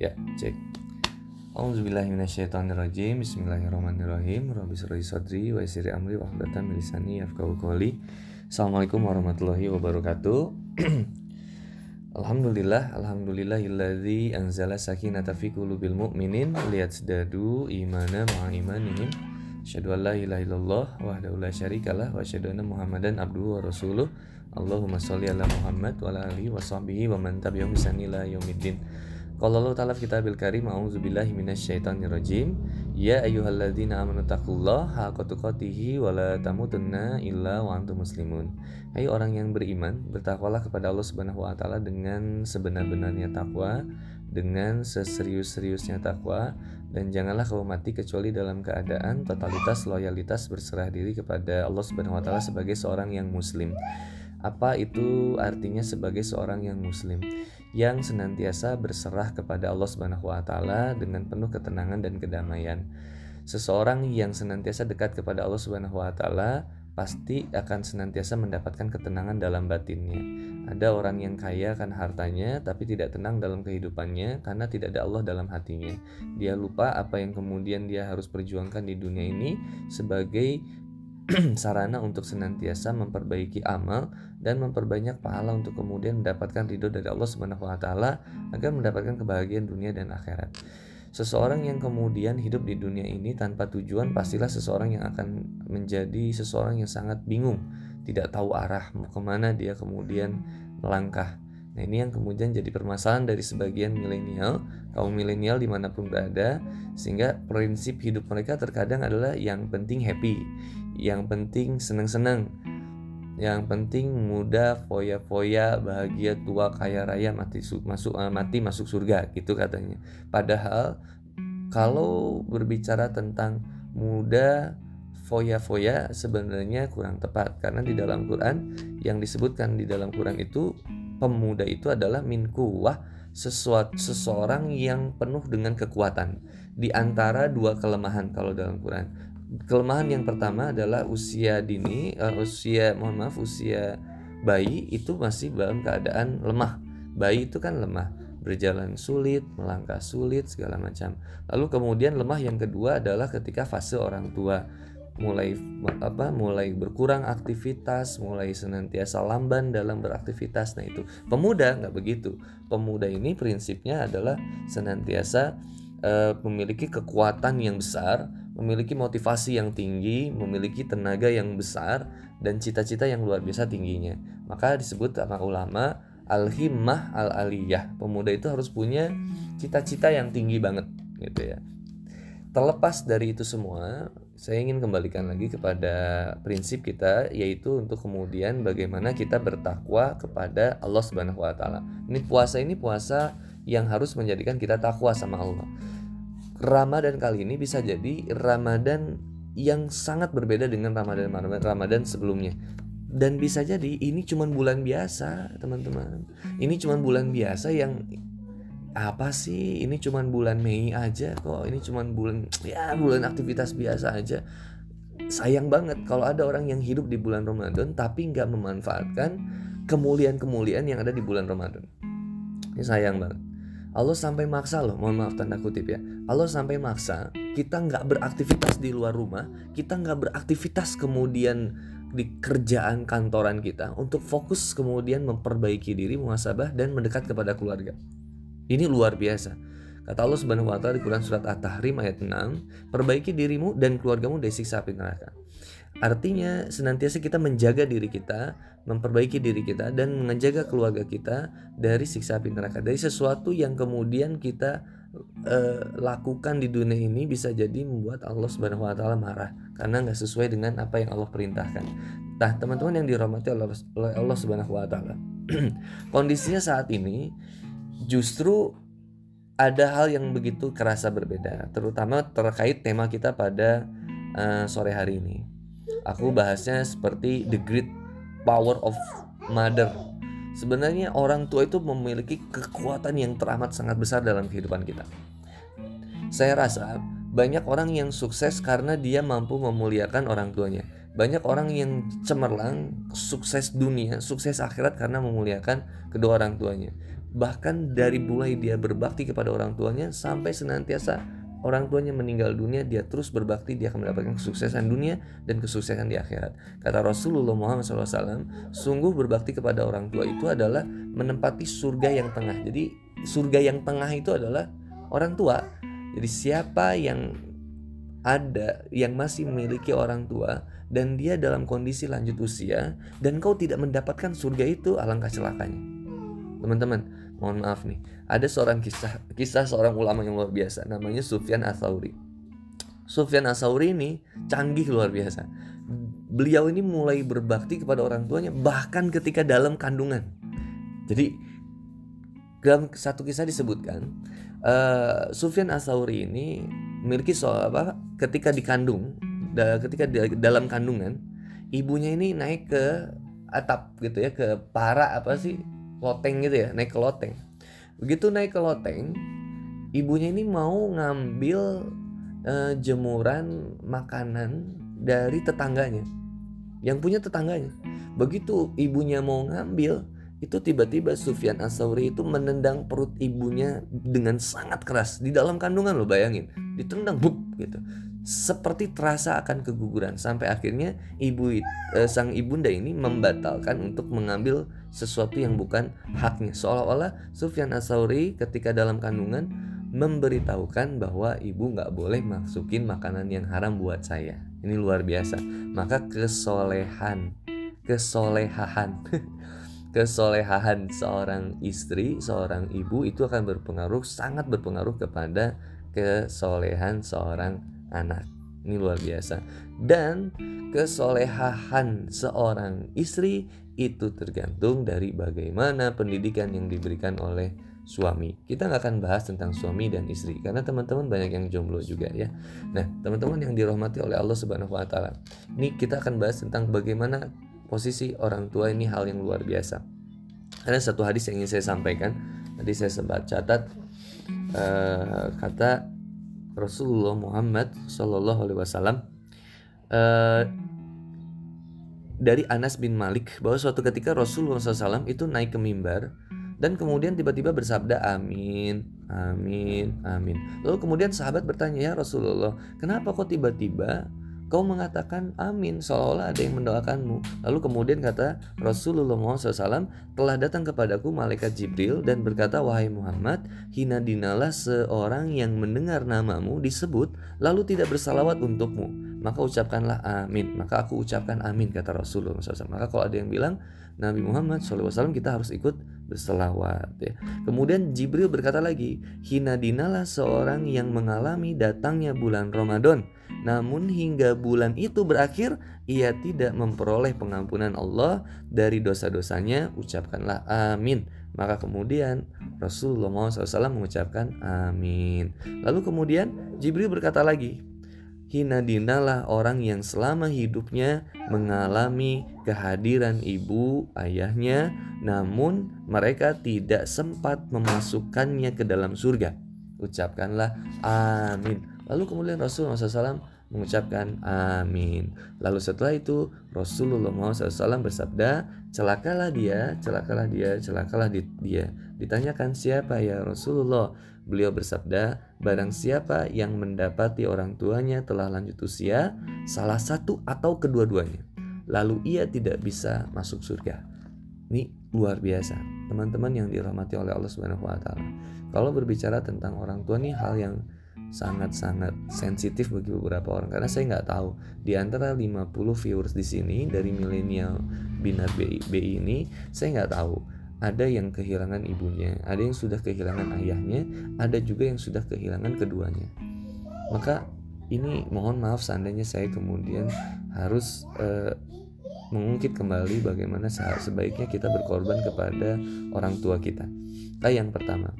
Ya, cek. Auzubillahiminasyaitonirrajim Bismillahirrahmanirrahim. Rabbi sirri sadri wa yasiri amri wa milisani yafqahu qawli. Assalamualaikum warahmatullahi wabarakatuh. Alhamdulillah Alhamdulillahilladzi anzala sakinata fi qulubil mu'minin liyazdadu imana ma'a imanihim. Asyhadu an la ilaha illallah wahdahu la syarikalah wa asyhadu anna Muhammadan abduhu wa rasuluh. Allahumma sholli ala Muhammad wa ala alihi wa sahbihi wa man tabi'ahum bi Qala Allah Ta'ala fi kitabil karim A'udzubillahi minasyaitonirrajim Ya ayyuhalladzina amanu taqullaha haqqa tuqatih wa la tamutunna illa wa antum muslimun. Hai orang yang beriman, bertakwalah kepada Allah Subhanahu wa taala dengan sebenar-benarnya takwa, dengan seserius-seriusnya takwa dan janganlah kamu mati kecuali dalam keadaan totalitas loyalitas berserah diri kepada Allah Subhanahu wa taala sebagai seorang yang muslim. Apa itu artinya sebagai seorang yang muslim? yang senantiasa berserah kepada Allah Subhanahu wa taala dengan penuh ketenangan dan kedamaian. Seseorang yang senantiasa dekat kepada Allah Subhanahu wa taala pasti akan senantiasa mendapatkan ketenangan dalam batinnya. Ada orang yang kaya akan hartanya tapi tidak tenang dalam kehidupannya karena tidak ada Allah dalam hatinya. Dia lupa apa yang kemudian dia harus perjuangkan di dunia ini sebagai sarana untuk senantiasa memperbaiki amal dan memperbanyak pahala untuk kemudian mendapatkan ridho dari Allah Subhanahu wa taala agar mendapatkan kebahagiaan dunia dan akhirat. Seseorang yang kemudian hidup di dunia ini tanpa tujuan pastilah seseorang yang akan menjadi seseorang yang sangat bingung, tidak tahu arah mau ke mana dia kemudian melangkah. Nah ini yang kemudian jadi permasalahan dari sebagian milenial, kaum milenial di mana pun berada, sehingga prinsip hidup mereka terkadang adalah yang penting happy, yang penting seneng-seneng, yang penting muda, foya-foya, bahagia, tua, kaya raya, mati masuk uh, mati masuk surga gitu katanya. Padahal kalau berbicara tentang muda, foya-foya sebenarnya kurang tepat karena di dalam Quran yang disebutkan di dalam Quran itu pemuda itu adalah min kuwah sesuatu seseorang yang penuh dengan kekuatan di antara dua kelemahan kalau dalam Quran kelemahan yang pertama adalah usia dini, uh, usia mohon maaf usia bayi itu masih dalam keadaan lemah. Bayi itu kan lemah, berjalan sulit, melangkah sulit segala macam. Lalu kemudian lemah yang kedua adalah ketika fase orang tua mulai apa mulai berkurang aktivitas mulai senantiasa lamban dalam beraktivitas nah itu pemuda nggak begitu pemuda ini prinsipnya adalah senantiasa uh, memiliki kekuatan yang besar memiliki motivasi yang tinggi, memiliki tenaga yang besar, dan cita-cita yang luar biasa tingginya. Maka disebut sama ulama al-himmah al-aliyah. Pemuda itu harus punya cita-cita yang tinggi banget gitu ya. Terlepas dari itu semua, saya ingin kembalikan lagi kepada prinsip kita yaitu untuk kemudian bagaimana kita bertakwa kepada Allah Subhanahu wa taala. Ini puasa ini puasa yang harus menjadikan kita takwa sama Allah. Ramadan kali ini bisa jadi Ramadan yang sangat berbeda dengan Ramadan Ramadan sebelumnya. Dan bisa jadi ini cuma bulan biasa, teman-teman. Ini cuma bulan biasa yang apa sih? Ini cuma bulan Mei aja kok. Ini cuma bulan ya bulan aktivitas biasa aja. Sayang banget kalau ada orang yang hidup di bulan Ramadan tapi nggak memanfaatkan kemuliaan-kemuliaan yang ada di bulan Ramadan. Ini sayang banget. Allah sampai maksa loh, mohon maaf tanda kutip ya. Allah sampai maksa kita nggak beraktivitas di luar rumah, kita nggak beraktivitas kemudian di kerjaan kantoran kita untuk fokus kemudian memperbaiki diri, muhasabah dan mendekat kepada keluarga. Ini luar biasa. Kata Allah Subhanahu wa taala di Quran surat At-Tahrim ayat 6, "Perbaiki dirimu dan keluargamu dari siksa api neraka." Artinya senantiasa kita menjaga diri kita, memperbaiki diri kita dan menjaga keluarga kita dari siksa api neraka, dari sesuatu yang kemudian kita uh, lakukan di dunia ini bisa jadi membuat Allah Subhanahu wa taala marah karena nggak sesuai dengan apa yang Allah perintahkan. Nah, teman-teman yang dirahmati oleh Allah Subhanahu wa taala. Kondisinya saat ini justru ada hal yang begitu kerasa berbeda, terutama terkait tema kita pada uh, sore hari ini Aku bahasnya seperti the great power of mother. Sebenarnya orang tua itu memiliki kekuatan yang teramat sangat besar dalam kehidupan kita. Saya rasa banyak orang yang sukses karena dia mampu memuliakan orang tuanya. Banyak orang yang cemerlang, sukses dunia, sukses akhirat karena memuliakan kedua orang tuanya. bahkan dari mulai dia berbakti kepada orang tuanya sampai senantiasa orang tuanya meninggal dunia dia terus berbakti dia akan mendapatkan kesuksesan dunia dan kesuksesan di akhirat. Kata Rasulullah Muhammad SAW sungguh berbakti kepada orang tua itu adalah menempati surga yang tengah. Jadi surga yang tengah itu adalah orang tua. Jadi siapa yang ada yang masih memiliki orang tua dan dia dalam kondisi lanjut usia dan kau tidak mendapatkan surga itu alangkah celakanya. Teman-teman mohon maaf nih. Ada seorang kisah kisah seorang ulama yang luar biasa namanya Sufyan Atsauri Sufyan Atsauri ini canggih luar biasa. Beliau ini mulai berbakti kepada orang tuanya bahkan ketika dalam kandungan. Jadi dalam satu kisah disebutkan uh, Sufyan Atsauri ini memiliki soal apa ketika dikandung ketika di, dalam kandungan ibunya ini naik ke atap gitu ya ke para apa sih loteng gitu ya naik ke loteng. Begitu naik ke loteng ibunya ini mau ngambil uh, jemuran makanan dari tetangganya yang punya tetangganya. Begitu ibunya mau ngambil itu tiba-tiba Sufyan Asauri itu menendang perut ibunya dengan sangat keras. Di dalam kandungan lo bayangin. Ditendang buk gitu. Seperti terasa akan keguguran. Sampai akhirnya ibu eh, sang ibunda ini membatalkan untuk mengambil sesuatu yang bukan haknya seolah-olah Sufyan Asauri ketika dalam kandungan memberitahukan bahwa ibu nggak boleh masukin makanan yang haram buat saya ini luar biasa maka kesolehan kesolehan kesolehan seorang istri seorang ibu itu akan berpengaruh sangat berpengaruh kepada kesolehan seorang anak. Ini luar biasa. Dan kesolehahan seorang istri itu tergantung dari bagaimana pendidikan yang diberikan oleh suami. Kita nggak akan bahas tentang suami dan istri karena teman-teman banyak yang jomblo juga ya. Nah, teman-teman yang dirahmati oleh Allah Subhanahu wa taala. Ini kita akan bahas tentang bagaimana posisi orang tua ini hal yang luar biasa. Ada satu hadis yang ingin saya sampaikan. Tadi saya sempat catat uh, kata Rasulullah Muhammad Shallallahu Alaihi Wasallam uh, dari Anas bin Malik bahwa suatu ketika Rasulullah SAW itu naik ke mimbar dan kemudian tiba-tiba bersabda amin amin amin. Lalu kemudian sahabat bertanya ya Rasulullah kenapa kok tiba-tiba kau mengatakan amin? Seolah-olah ada yang mendoakanmu. Lalu kemudian kata Rasulullah SAW telah datang kepadaku malaikat Jibril dan berkata wahai Muhammad hina dinalah seorang yang mendengar namamu disebut lalu tidak bersalawat untukmu maka ucapkanlah amin maka aku ucapkan amin kata Rasulullah SAW maka kalau ada yang bilang Nabi Muhammad SAW kita harus ikut berselawat ya. Kemudian Jibril berkata lagi, hina dinalah seorang yang mengalami datangnya bulan Ramadan namun hingga bulan itu berakhir ia tidak memperoleh pengampunan Allah dari dosa-dosanya, ucapkanlah amin. Maka kemudian Rasulullah SAW mengucapkan amin. Lalu kemudian Jibril berkata lagi, Hina dinalah orang yang selama hidupnya mengalami kehadiran ibu ayahnya, namun mereka tidak sempat memasukkannya ke dalam surga. Ucapkanlah amin. Lalu kemudian Rasulullah SAW mengucapkan amin. Lalu setelah itu Rasulullah SAW bersabda, celakalah dia, celakalah dia, celakalah dia. Ditanyakan siapa ya Rasulullah? Beliau bersabda, barang siapa yang mendapati orang tuanya telah lanjut usia, salah satu atau kedua-duanya, lalu ia tidak bisa masuk surga. Ini luar biasa, teman-teman yang dirahmati oleh Allah Subhanahu wa taala. Kalau berbicara tentang orang tua nih hal yang sangat-sangat sensitif bagi beberapa orang karena saya nggak tahu di antara 50 viewers di sini dari milenial binar BI, BI ini saya nggak tahu ada yang kehilangan ibunya ada yang sudah kehilangan ayahnya ada juga yang sudah kehilangan keduanya maka ini mohon maaf seandainya saya kemudian harus uh, mengungkit kembali bagaimana sebaiknya kita berkorban kepada orang tua kita. Nah, yang pertama,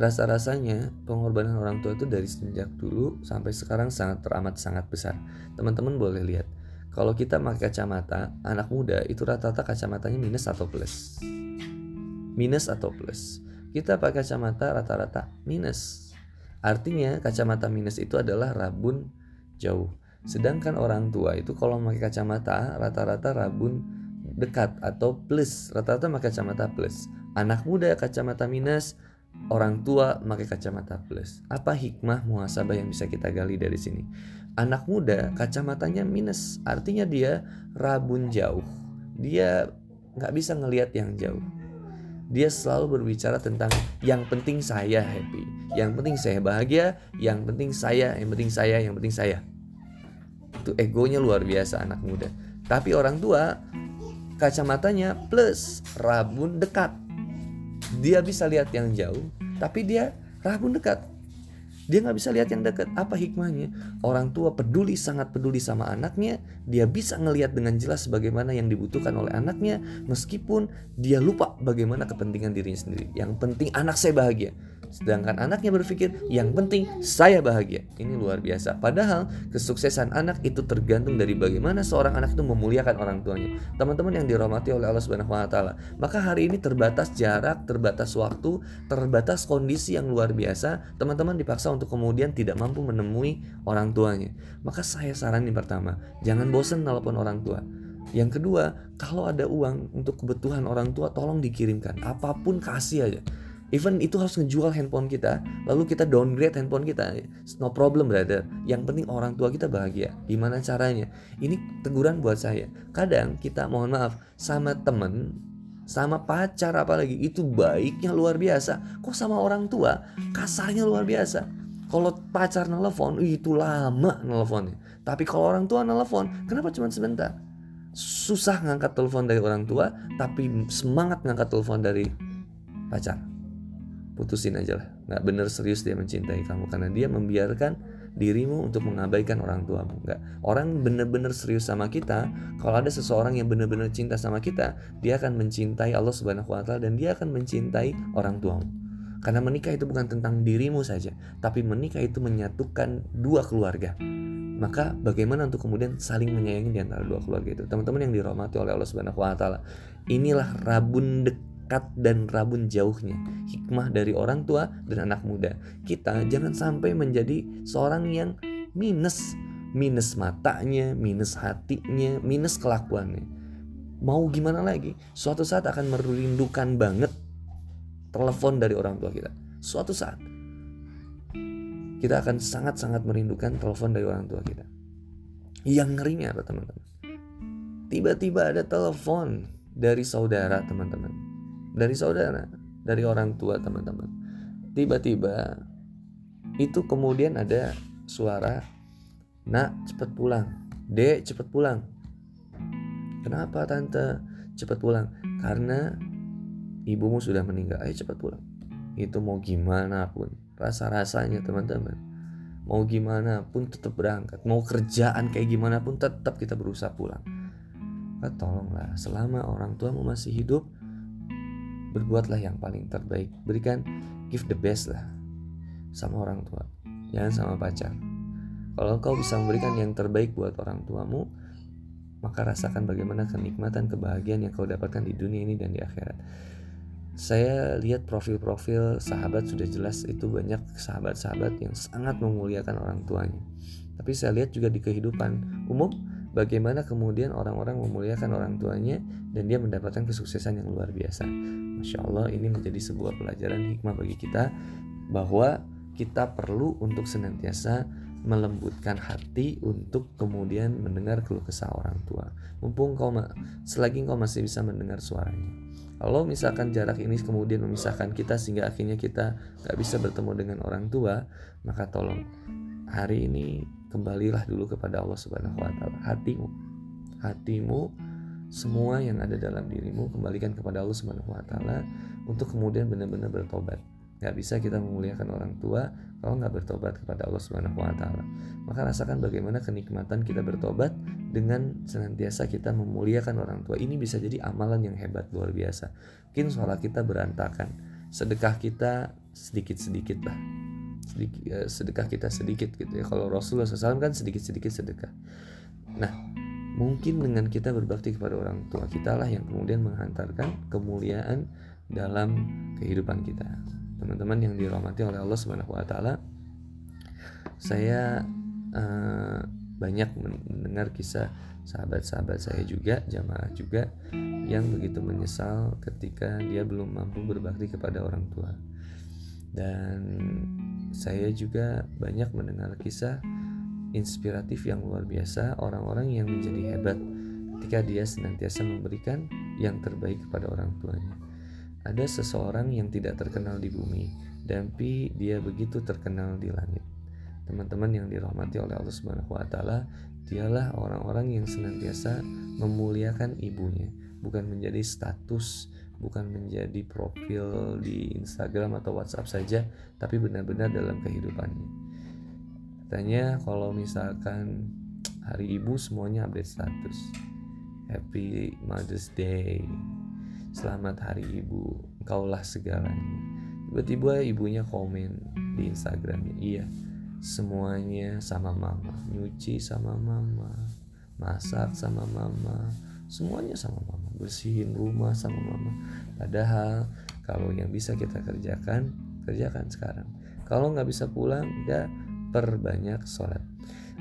Rasa-rasanya pengorbanan orang tua itu dari sejak dulu sampai sekarang sangat teramat sangat besar. Teman-teman boleh lihat. Kalau kita pakai kacamata, anak muda itu rata-rata kacamatanya minus atau plus. Minus atau plus. Kita pakai kacamata rata-rata minus. Artinya kacamata minus itu adalah rabun jauh. Sedangkan orang tua itu kalau pakai kacamata rata-rata rabun dekat atau plus rata-rata pakai kacamata plus Anak muda kacamata minus, orang tua pakai kacamata plus. Apa hikmah muhasabah yang bisa kita gali dari sini? Anak muda kacamatanya minus, artinya dia rabun jauh. Dia nggak bisa ngelihat yang jauh. Dia selalu berbicara tentang yang penting saya happy, yang penting saya bahagia, yang penting saya, yang penting saya, yang penting saya. Itu egonya luar biasa anak muda. Tapi orang tua kacamatanya plus rabun dekat. Dia bisa lihat yang jauh, tapi dia rabun dekat. Dia nggak bisa lihat yang dekat. Apa hikmahnya? Orang tua peduli sangat peduli sama anaknya. Dia bisa ngelihat dengan jelas bagaimana yang dibutuhkan oleh anaknya, meskipun dia lupa bagaimana kepentingan dirinya sendiri. Yang penting anak saya bahagia. Sedangkan anaknya berpikir yang penting saya bahagia. Ini luar biasa. Padahal kesuksesan anak itu tergantung dari bagaimana seorang anak itu memuliakan orang tuanya. Teman-teman yang dirahmati oleh Allah Subhanahu wa taala. Maka hari ini terbatas jarak, terbatas waktu, terbatas kondisi yang luar biasa. Teman-teman dipaksa untuk kemudian tidak mampu menemui orang tuanya. Maka saya saranin pertama, jangan bosan telepon orang tua. Yang kedua, kalau ada uang untuk kebutuhan orang tua tolong dikirimkan. Apa pun kasih aja Even itu harus ngejual handphone kita, lalu kita downgrade handphone kita. No problem brother. Yang penting orang tua kita bahagia. Gimana caranya? Ini teguran buat saya. Kadang kita mohon maaf sama temen, sama pacar apalagi itu baiknya luar biasa. Kok sama orang tua kasarnya luar biasa. Kalau pacar nelfon itu lama nelfonnya. Tapi kalau orang tua nelfon, kenapa cuma sebentar? Susah ngangkat telepon dari orang tua, tapi semangat ngangkat telepon dari pacar putusin aja lah. Nggak bener serius dia mencintai kamu karena dia membiarkan dirimu untuk mengabaikan orang tuamu. Nggak. Orang bener-bener serius sama kita kalau ada seseorang yang bener-bener cinta sama kita dia akan mencintai Allah subhanahu wa taala dan dia akan mencintai orang tuamu. Karena menikah itu bukan tentang dirimu saja tapi menikah itu menyatukan dua keluarga. Maka bagaimana untuk kemudian saling menyayangi di antara dua keluarga itu? Teman-teman yang dirahmati oleh Allah Subhanahu wa taala inilah rabun dek dekat dan rabun jauhnya hikmah dari orang tua dan anak muda. Kita jangan sampai menjadi seorang yang minus, minus matanya, minus hatinya, minus kelakuannya. Mau gimana lagi? Suatu saat akan merindukan banget telepon dari orang tua kita. Suatu saat kita akan sangat-sangat merindukan telepon dari orang tua kita. Yang ngerinya apa teman-teman? Tiba-tiba ada telepon dari saudara teman-teman dari saudara, dari orang tua teman-teman. Tiba-tiba itu kemudian ada suara, "Nak, cepat pulang. Dek, cepat pulang." Kenapa tante cepat pulang? Karena ibumu sudah meninggal. Ayo cepat pulang. Itu mau gimana pun rasa-rasanya teman-teman. Mau gimana pun tetap berangkat. Mau kerjaan kayak gimana pun tetap kita berusaha pulang. Nah, tolonglah selama orang tuamu masih hidup berbuatlah yang paling terbaik. Berikan give the best lah sama orang tua. Jangan sama pacar. Kalau kau bisa memberikan yang terbaik buat orang tuamu maka rasakan bagaimana kenikmatan kebahagiaan yang kau dapatkan di dunia ini dan di akhirat. Saya lihat profil-profil sahabat sudah jelas itu banyak sahabat-sahabat yang sangat memuliakan orang tuanya. Tapi saya lihat juga di kehidupan umum bagaimana kemudian orang-orang memuliakan orang tuanya dan dia mendapatkan kesuksesan yang luar biasa. Masya Allah ini menjadi sebuah pelajaran hikmah bagi kita bahwa kita perlu untuk senantiasa melembutkan hati untuk kemudian mendengar keluh kesah orang tua. Mumpung kau selagi kau masih bisa mendengar suaranya. Kalau misalkan jarak ini kemudian memisahkan kita sehingga akhirnya kita nggak bisa bertemu dengan orang tua, maka tolong hari ini kembalilah dulu kepada Allah Subhanahu wa taala. Hatimu, hatimu semua yang ada dalam dirimu kembalikan kepada Allah Subhanahu wa taala untuk kemudian benar-benar bertobat. Gak bisa kita memuliakan orang tua kalau nggak bertobat kepada Allah Subhanahu wa taala. Maka rasakan bagaimana kenikmatan kita bertobat dengan senantiasa kita memuliakan orang tua. Ini bisa jadi amalan yang hebat luar biasa. Mungkin sholat kita berantakan, sedekah kita sedikit-sedikit lah sedikit, ya, sedekah kita sedikit gitu ya. Kalau Rasulullah SAW kan sedikit-sedikit sedekah. Nah mungkin dengan kita berbakti kepada orang tua kita lah yang kemudian menghantarkan kemuliaan dalam kehidupan kita. Teman-teman yang dirahmati oleh Allah Subhanahu Wa Taala saya uh, banyak mendengar kisah sahabat-sahabat saya juga jamaah juga yang begitu menyesal ketika dia belum mampu berbakti kepada orang tua. Dan saya juga banyak mendengar kisah inspiratif yang luar biasa orang-orang yang menjadi hebat ketika dia senantiasa memberikan yang terbaik kepada orang tuanya. Ada seseorang yang tidak terkenal di bumi, tapi dia begitu terkenal di langit. Teman-teman yang dirahmati oleh Allah Subhanahu wa taala, dialah orang-orang yang senantiasa memuliakan ibunya bukan menjadi status, bukan menjadi profil di Instagram atau WhatsApp saja, tapi benar-benar dalam kehidupannya. Katanya kalau misalkan hari ibu semuanya update status. Happy Mother's Day. Selamat hari ibu. Engkaulah segalanya. Tiba-tiba ibunya komen di Instagramnya. Iya, semuanya sama mama. Nyuci sama mama. Masak sama mama. Semuanya sama mama bersihin rumah sama mama. Padahal kalau yang bisa kita kerjakan kerjakan sekarang. Kalau nggak bisa pulang ya perbanyak sholat.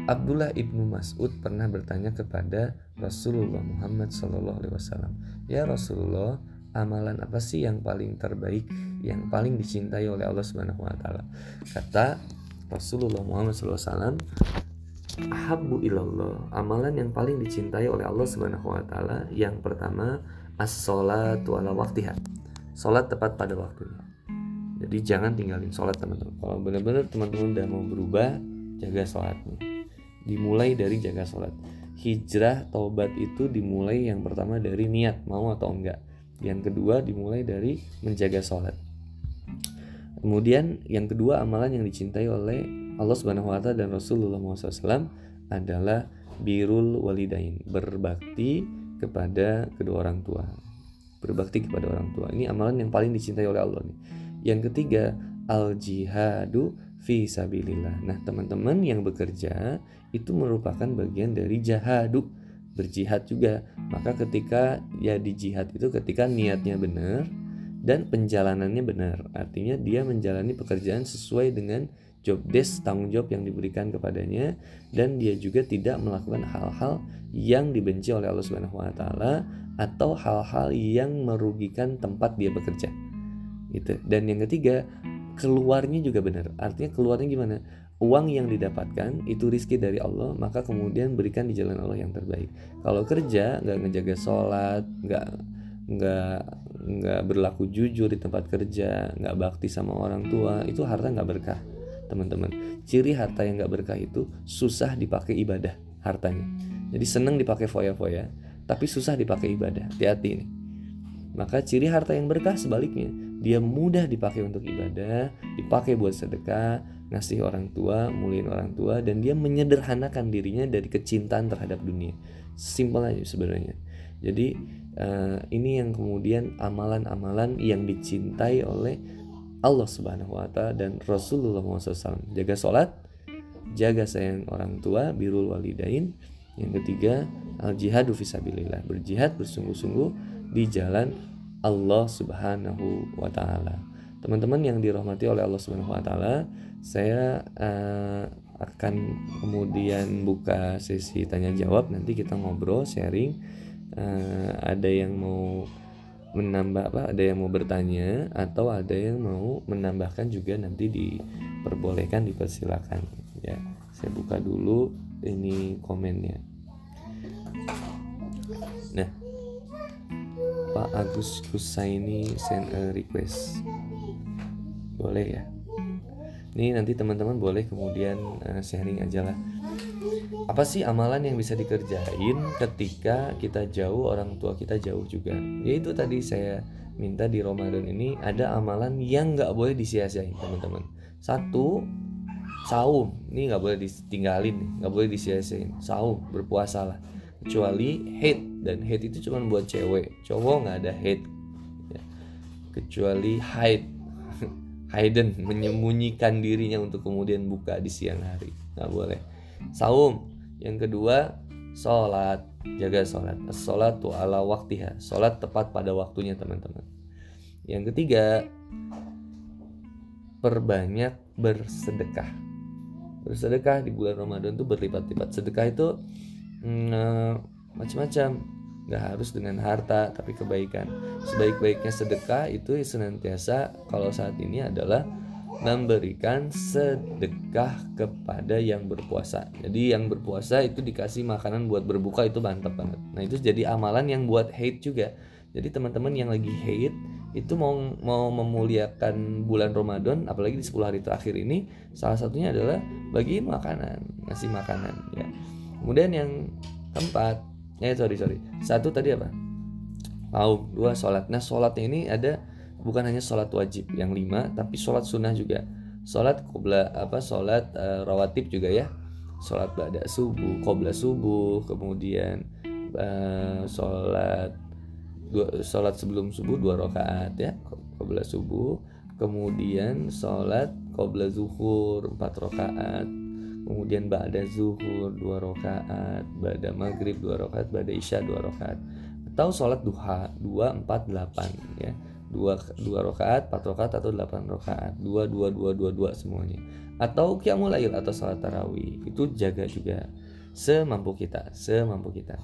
Abdullah ibnu Mas'ud pernah bertanya kepada Rasulullah Muhammad Wasallam ya Rasulullah amalan apa sih yang paling terbaik yang paling dicintai oleh Allah Subhanahu Wa Taala? Kata Rasulullah Muhammad SAW ahabbu ilallah. Amalan yang paling dicintai oleh Allah Subhanahu wa taala yang pertama as-sholatu ala waktiha salat tepat pada waktunya. Jadi jangan tinggalin sholat teman-teman. Kalau benar-benar teman-teman udah mau berubah jaga sholatnya dimulai dari jaga sholat hijrah taubat itu dimulai yang pertama dari niat mau atau enggak. Yang kedua dimulai dari menjaga sholat kemudian yang kedua amalan yang dicintai oleh Allah Subhanahu wa taala dan Rasulullah SAW adalah birul walidain, berbakti kepada kedua orang tua. Berbakti kepada orang tua. Ini amalan yang paling dicintai oleh Allah nih. Yang ketiga, al jihadu fi sabilillah. Nah, teman-teman yang bekerja itu merupakan bagian dari jahadu, berjihad juga. Maka ketika ya di jihad itu ketika niatnya benar dan penjalanannya benar. Artinya dia menjalani pekerjaan sesuai dengan job desk tanggung jawab yang diberikan kepadanya dan dia juga tidak melakukan hal-hal yang dibenci oleh Allah Subhanahu wa taala atau hal-hal yang merugikan tempat dia bekerja. Gitu. Dan yang ketiga, keluarnya juga benar. Artinya keluarnya gimana? Uang yang didapatkan itu rizki dari Allah, maka kemudian berikan di jalan Allah yang terbaik. Kalau kerja nggak ngejaga sholat, nggak nggak nggak berlaku jujur di tempat kerja, nggak bakti sama orang tua, itu harta nggak berkah teman-teman. Ciri harta yang gak berkah itu susah dipakai ibadah hartanya. Jadi seneng dipakai foya-foya tapi susah dipakai ibadah. Hati-hati ini maka ciri harta yang berkah sebaliknya dia mudah dipakai untuk ibadah dipakai buat sedekah ngasih orang tua muliin orang tua dan dia menyederhanakan dirinya dari kecintaan terhadap dunia. Simpel aja sebenarnya. Jadi uh, ini yang kemudian amalan-amalan yang dicintai oleh Allah Subhanahu wa taala dan Rasulullah SAW. Jaga sholat, jaga sayang orang tua, birul walidain. Yang ketiga, al jihadu fisabilillah, berjihad bersungguh-sungguh di jalan Allah Subhanahu wa taala. Teman-teman yang dirahmati oleh Allah Subhanahu wa taala, saya uh, akan kemudian buka sesi tanya jawab nanti kita ngobrol sharing uh, ada yang mau menambah apa? Ada yang mau bertanya atau ada yang mau menambahkan juga nanti diperbolehkan dipersilakan. Ya saya buka dulu ini komennya. Nah Pak Agus Kusaini send a request. Boleh ya ini nanti teman-teman boleh kemudian uh, sharing aja lah. Apa sih amalan yang bisa dikerjain ketika kita jauh orang tua kita jauh juga? Yaitu tadi saya minta di Ramadan ini ada amalan yang nggak boleh disia-siain teman-teman. Satu saum. Ini nggak boleh ditinggalin nggak boleh disia-siain. Saum berpuasa lah. Kecuali hate. Dan hate itu cuma buat cewek. Cowok nggak ada hate. Ya. kecuali hide hidden menyembunyikan dirinya untuk kemudian buka di siang hari. Nggak boleh. Saum. Yang kedua sholat. Jaga sholat. Sholat tuh ala waktiha. Sholat tepat pada waktunya teman-teman. Yang ketiga perbanyak bersedekah. Bersedekah di bulan Ramadan tuh berlipat-lipat. Sedekah itu hmm, macam-macam nggak harus dengan harta tapi kebaikan. Sebaik-baiknya sedekah itu senantiasa kalau saat ini adalah memberikan sedekah kepada yang berpuasa. Jadi yang berpuasa itu dikasih makanan buat berbuka itu mantap banget. Nah itu jadi amalan yang buat hate juga. Jadi teman-teman yang lagi hate itu mau mau memuliakan bulan Ramadan apalagi di 10 hari terakhir ini salah satunya adalah bagiin makanan ngasih makanan ya. Kemudian yang keempat eh sorry sorry. Satu tadi apa? Mau dua sholat. Nah sholatnya ini ada bukan hanya sholat wajib yang lima tapi sholat sunnah juga. Sholat kubla apa sholat uh, rawatib juga ya. Sholat pada subuh kobla subuh kemudian uh, sholat dua, sholat sebelum subuh dua rakaat ya kobla subuh. Kemudian sholat kobla zuhur empat rakaat kemudian ba'da zuhur dua rakaat ba'da maghrib dua rakaat ba'da isya dua rakaat. Atau sholat duha dua empat delapan ya. Dua dua rakaat empat rakaat atau delapan rakaat. Dua dua dua dua dua semuanya. Atau qiyamul lail atau sholat tarawih. Itu jaga juga semampu kita semampu kita.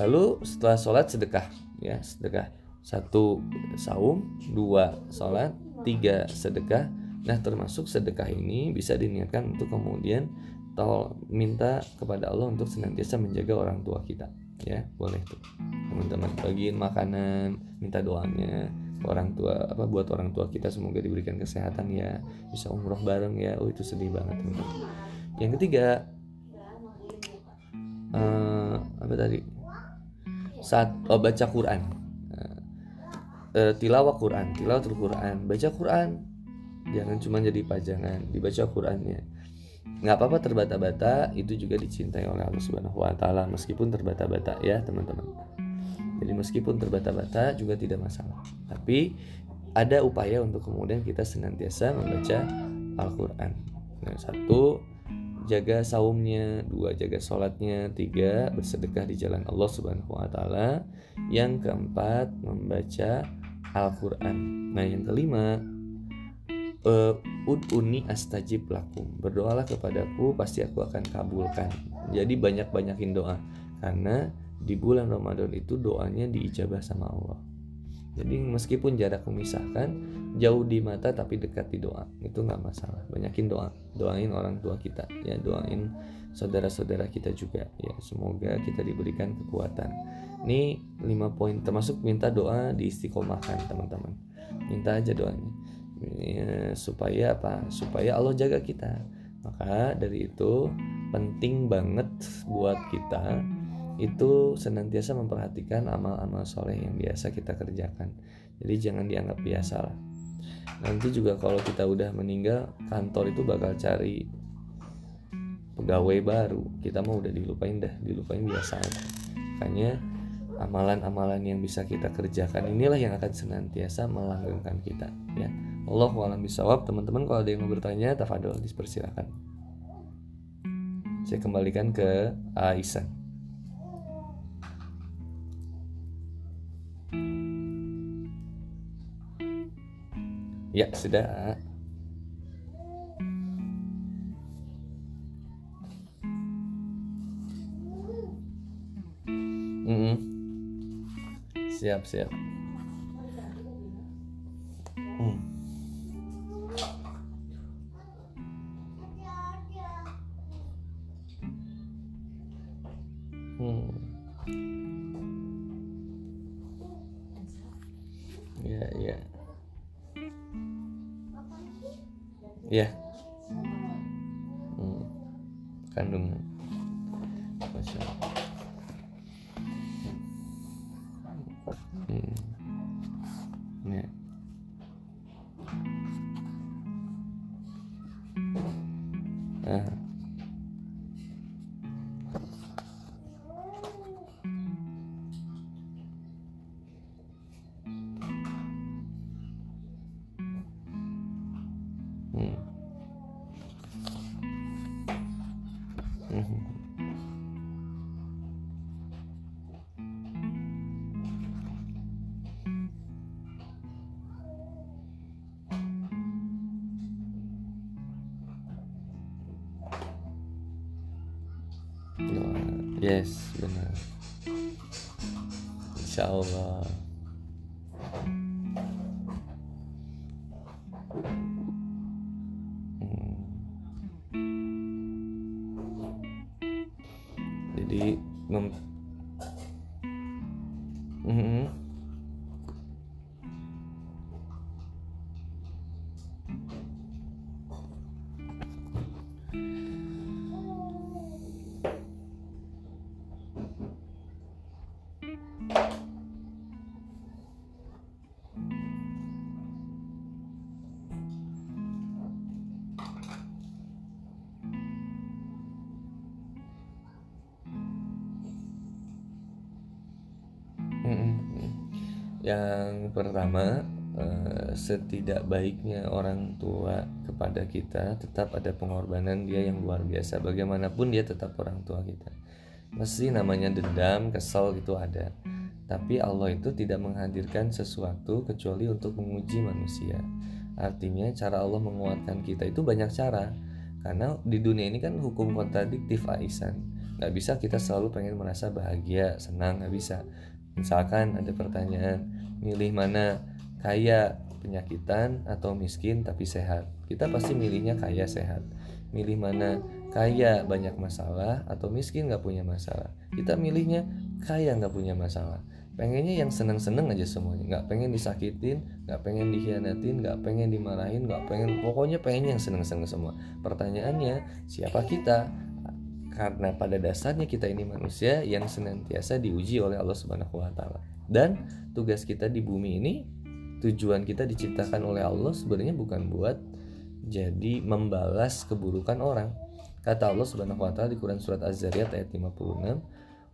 Lalu setelah sholat sedekah ya. Sedekah. Satu saum dua sholat tiga sedekah Nah, termasuk sedekah ini bisa diniatkan untuk kemudian tol minta kepada Allah untuk senantiasa menjaga orang tua kita. Ya, boleh tuh. Teman-teman bagiin makanan, minta doanya orang tua apa buat orang tua kita semoga diberikan kesehatan ya, bisa umroh bareng ya. Oh, itu sedih banget, teman Yang ketiga uh, apa tadi? Saat oh, baca Quran. Uh, tilawah Quran, tilawatul Quran, baca Quran jangan cuma jadi pajangan dibaca Qurannya. Nggak apa-apa terbata-bata itu juga dicintai oleh Allah Subhanahu Wa Taala meskipun terbata-bata ya teman-teman. Jadi meskipun terbata-bata juga tidak masalah. Tapi ada upaya untuk kemudian kita senantiasa membaca Al-Quran. Nah, satu jaga saumnya dua jaga sholatnya tiga bersedekah di jalan Allah Subhanahu Wa Taala. Yang keempat membaca Al-Quran. Nah yang kelima uh, ud'uni astajib lakum. Berdoalah kepadaku pasti aku akan kabulkan. Jadi banyak-banyakin doa. Karena di bulan Ramadan itu doanya diijabah sama Allah. Jadi meskipun jarak memisahkan jauh di mata tapi dekat di doa. Itu nggak masalah. Banyakin doa. Doain orang tua kita. Ya doain saudara-saudara kita juga. Ya semoga kita diberikan kekuatan. Ini lima poin. Termasuk minta doa diistiqomahkan teman-teman. Minta aja doanya. ya, supaya apa? Supaya Allah jaga kita. Maka dari itu penting banget buat kita itu senantiasa memperhatikan amal-amal soleh yang biasa kita kerjakan. Jadi jangan dianggap biasa lah. Nanti juga kalau kita udah meninggal kantor itu bakal cari pegawai baru. Kita mau udah dilupain dah dilupain biasa makanya amalan-amalan yang bisa kita kerjakan inilah yang akan senantiasa melanggengkan kita ya Allah alam bisawab teman-teman kalau ada yang mau bertanya tafadol dipersilakan. Saya kembalikan ke Aisyah. Ya sudah. Mm siap siap. Hmm. Iya. Hmm. Kandung. Masya Allah. yes benar. Insya Allah. Pertama, eh, setidak baiknya orang tua kepada kita tetap ada pengorbanan dia yang luar biasa. Bagaimanapun dia tetap orang tua kita. Mesti namanya dendam, kesel gitu ada. Tapi Allah itu tidak menghadirkan sesuatu kecuali untuk menguji manusia. Artinya cara Allah menguatkan kita itu banyak cara. Karena di dunia ini kan hukum kontradiktif Aisan. Gak bisa kita selalu pengen merasa bahagia, senang, gak bisa Misalkan ada pertanyaan, milih mana kaya penyakitan atau miskin tapi sehat. Kita pasti milihnya kaya sehat. Milih mana kaya banyak masalah atau miskin nggak punya masalah. Kita milihnya kaya nggak punya masalah. Pengennya yang seneng-seneng aja semuanya. Nggak pengen disakitin, nggak pengen dikhianatin, nggak pengen dimarahin, nggak pengen pokoknya pengen yang seneng-seneng semua. Pertanyaannya siapa kita? Karena pada dasarnya kita ini manusia yang senantiasa diuji oleh Allah Subhanahu wa taala. Dan tugas kita di bumi ini tujuan kita diciptakan oleh Allah sebenarnya bukan buat jadi membalas keburukan orang. Kata Allah Subhanahu wa taala di Quran surat Az-Zariyat ayat 56,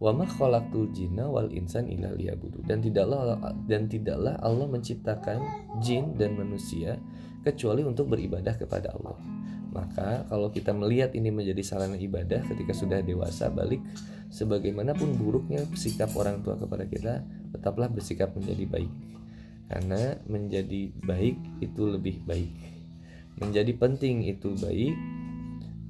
"Wa ma khalaqtul jinna wal insan illa liya'budu." Dan tidaklah dan tidaklah Allah menciptakan jin dan manusia kecuali untuk beribadah kepada Allah. Maka kalau kita melihat ini menjadi sarana ibadah ketika sudah dewasa balik sebagaimanapun buruknya sikap orang tua kepada kita tetaplah bersikap menjadi baik. Karena menjadi baik itu lebih baik. Menjadi penting itu baik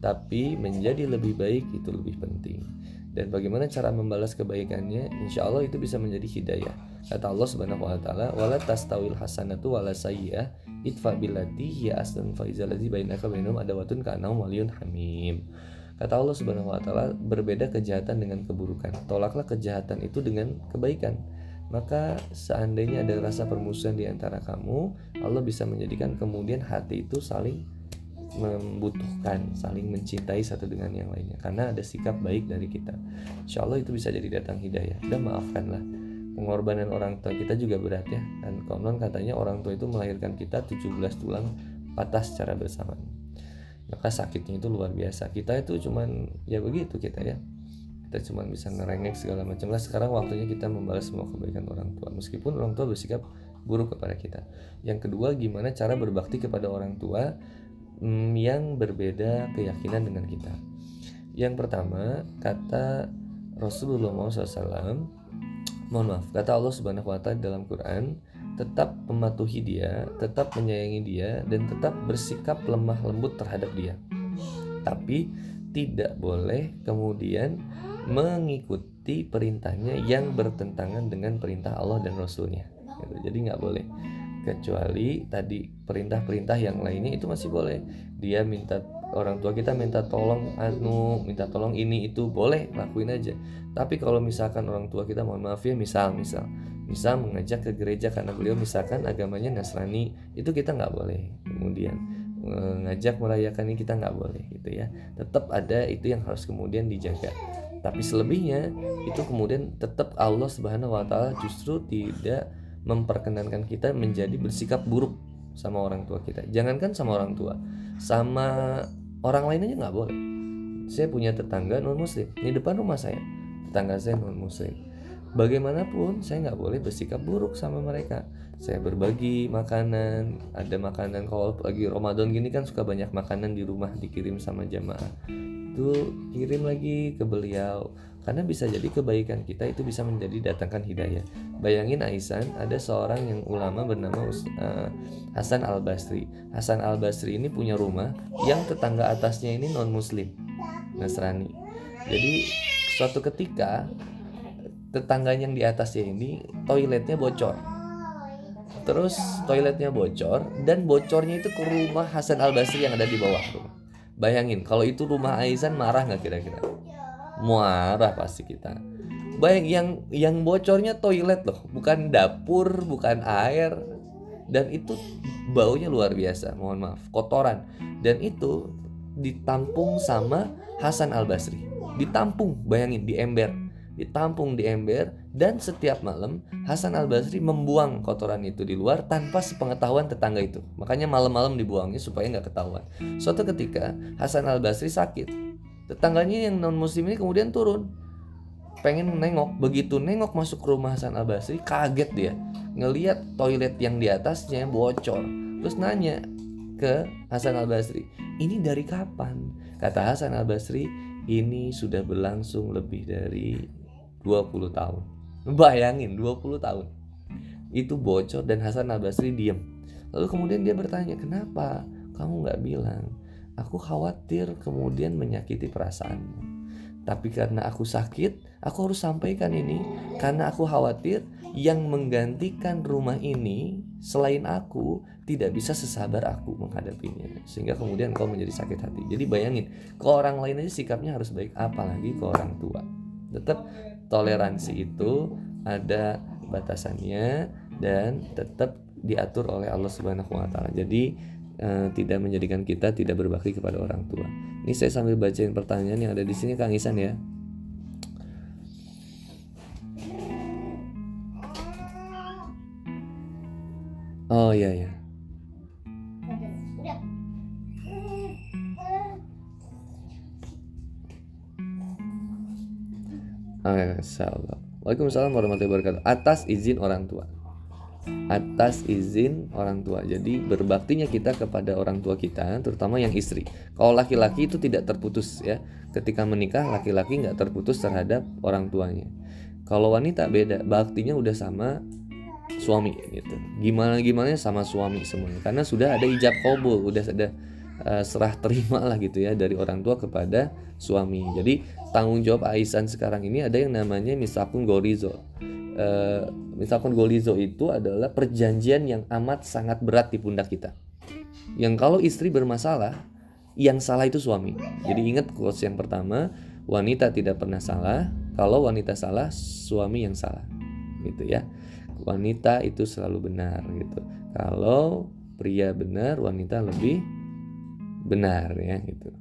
tapi menjadi lebih baik itu lebih penting. Dan bagaimana cara membalas kebaikannya? Insya Allah itu bisa menjadi hidayah. Kata Allah Subhanahu wa taala, "Wala tastawil hasanatu wala sayyi'ah idfa billati hiya aslan fa izal ladzi bainaka bainahum adawatun ka'annahum waliyun hamim. Kata Allah Subhanahu wa taala, berbeda kejahatan dengan keburukan. Tolaklah kejahatan itu dengan kebaikan. Maka seandainya ada rasa permusuhan di antara kamu, Allah bisa menjadikan kemudian hati itu saling membutuhkan, saling mencintai satu dengan yang lainnya. Karena ada sikap baik dari kita. Insya Allah itu bisa jadi datang hidayah. Dan maafkanlah pengorbanan orang tua kita juga berat ya. Dan konon katanya orang tua itu melahirkan kita 17 tulang patah secara bersamaan. Maka sakitnya itu luar biasa. Kita itu cuman ya begitu kita ya. Kita cuma bisa ngerengek segala macam lah. Sekarang waktunya kita membalas semua kebaikan orang tua. Meskipun orang tua bersikap buruk kepada kita. Yang kedua gimana cara berbakti kepada orang tua hmm, yang berbeda keyakinan dengan kita yang pertama kata Rasulullah SAW mohon maaf kata Allah Subhanahu wa taala dalam Quran tetap mematuhi dia, tetap menyayangi dia dan tetap bersikap lemah lembut terhadap dia. Tapi tidak boleh kemudian mengikuti perintahnya yang bertentangan dengan perintah Allah dan Rasulnya. Gitu. Jadi nggak boleh. Kecuali tadi perintah-perintah yang lainnya itu masih boleh. Dia minta orang tua kita minta tolong anu minta tolong ini itu boleh lakuin aja. Tapi kalau misalkan orang tua kita mohon maaf ya misal misal misal mengajak ke gereja karena beliau misalkan agamanya Nasrani itu kita nggak boleh. Kemudian mengajak merayakan ini kita nggak boleh gitu ya. Tetap ada itu yang harus kemudian dijaga. Tapi selebihnya itu kemudian tetap Allah Subhanahu Wa Taala justru tidak memperkenankan kita menjadi bersikap buruk sama orang tua kita. Jangankan sama orang tua sama orang lain aja nggak boleh. Saya punya tetangga non muslim di depan rumah saya tetangga saya non muslim bagaimanapun saya nggak boleh bersikap buruk sama mereka. Saya berbagi makanan ada makanan. Kalau lagi Ramadan gini kan suka banyak makanan di rumah dikirim sama jamaah. Itu kirim lagi ke beliau karena bisa jadi kebaikan kita itu bisa menjadi datangkan hidayah. Bayangin Aisan ada seorang yang ulama bernama uh, Hasan Al Basri. Hasan Al Basri ini punya rumah yang tetangga atasnya ini non Muslim, Nasrani. Jadi suatu ketika tetangganya yang di atasnya ini toiletnya bocor terus toiletnya bocor dan bocornya itu ke rumah Hasan Al Basri yang ada di bawah rumah bayangin kalau itu rumah Aizan marah nggak kira-kira marah pasti kita. Bayang yang yang bocornya toilet loh. Bukan dapur bukan air. Dan itu baunya luar biasa mohon maaf kotoran. Dan itu ditampung sama Hasan Al Basri ditampung bayangin di ember. Ditampung di ember dan setiap malam Hasan Al Basri membuang kotoran itu di luar tanpa sepengetahuan tetangga itu. Makanya malam-malam dibuangnya supaya nggak ketahuan. Suatu ketika Hasan Al Basri sakit tetangganya yang non muslim ini kemudian turun. Pengen nengok begitu nengok masuk ke rumah Hasan Al Basri kaget dia. Ngeliat toilet yang di atasnya bocor. Terus nanya ke Hasan Al Basri ini dari kapan? Kata Hasan Al Basri ini sudah berlangsung lebih dari 20 tahun. Bayangin 20 tahun. Itu bocor dan Hasan Al Basri diem. Lalu kemudian dia bertanya kenapa? Kamu nggak bilang aku khawatir kemudian menyakiti perasaanmu tapi karena aku sakit, aku harus sampaikan ini karena aku khawatir yang menggantikan rumah ini selain aku tidak bisa sesabar aku menghadapinya sehingga kemudian kau menjadi sakit hati. Jadi bayangin, ke orang lain aja sikapnya harus baik apalagi ke orang tua. Tetap toleransi itu ada batasannya dan tetap diatur oleh Allah Subhanahu wa taala. Jadi uh, tidak menjadikan kita tidak berbakti kepada orang tua. Ini saya sambil bacain pertanyaan yang ada di sini Kang Isan ya. Oh iya ya. Waalaikumsalam warahmatullahi wabarakatuh. Atas izin orang tua atas izin orang tua. Jadi berbaktinya kita kepada orang tua kita, terutama yang istri. Kalau laki-laki itu tidak terputus ya. Ketika menikah laki-laki nggak terputus terhadap orang tuanya. Kalau wanita beda, baktinya udah sama suami gitu. Gimana gimana sama suami semuanya. Karena sudah ada ijab kabul, udah ada uh, serah terima lah gitu ya dari orang tua kepada suami. Jadi tanggung jawab Aisan sekarang ini ada yang namanya misakun gorizo uh, misalkan golizo itu adalah perjanjian yang amat sangat berat di pundak kita. Yang kalau istri bermasalah, yang salah itu suami. Jadi ingat quotes yang pertama, wanita tidak pernah salah. Kalau wanita salah, suami yang salah. Gitu ya. Wanita itu selalu benar gitu. Kalau pria benar, wanita lebih benar ya gitu.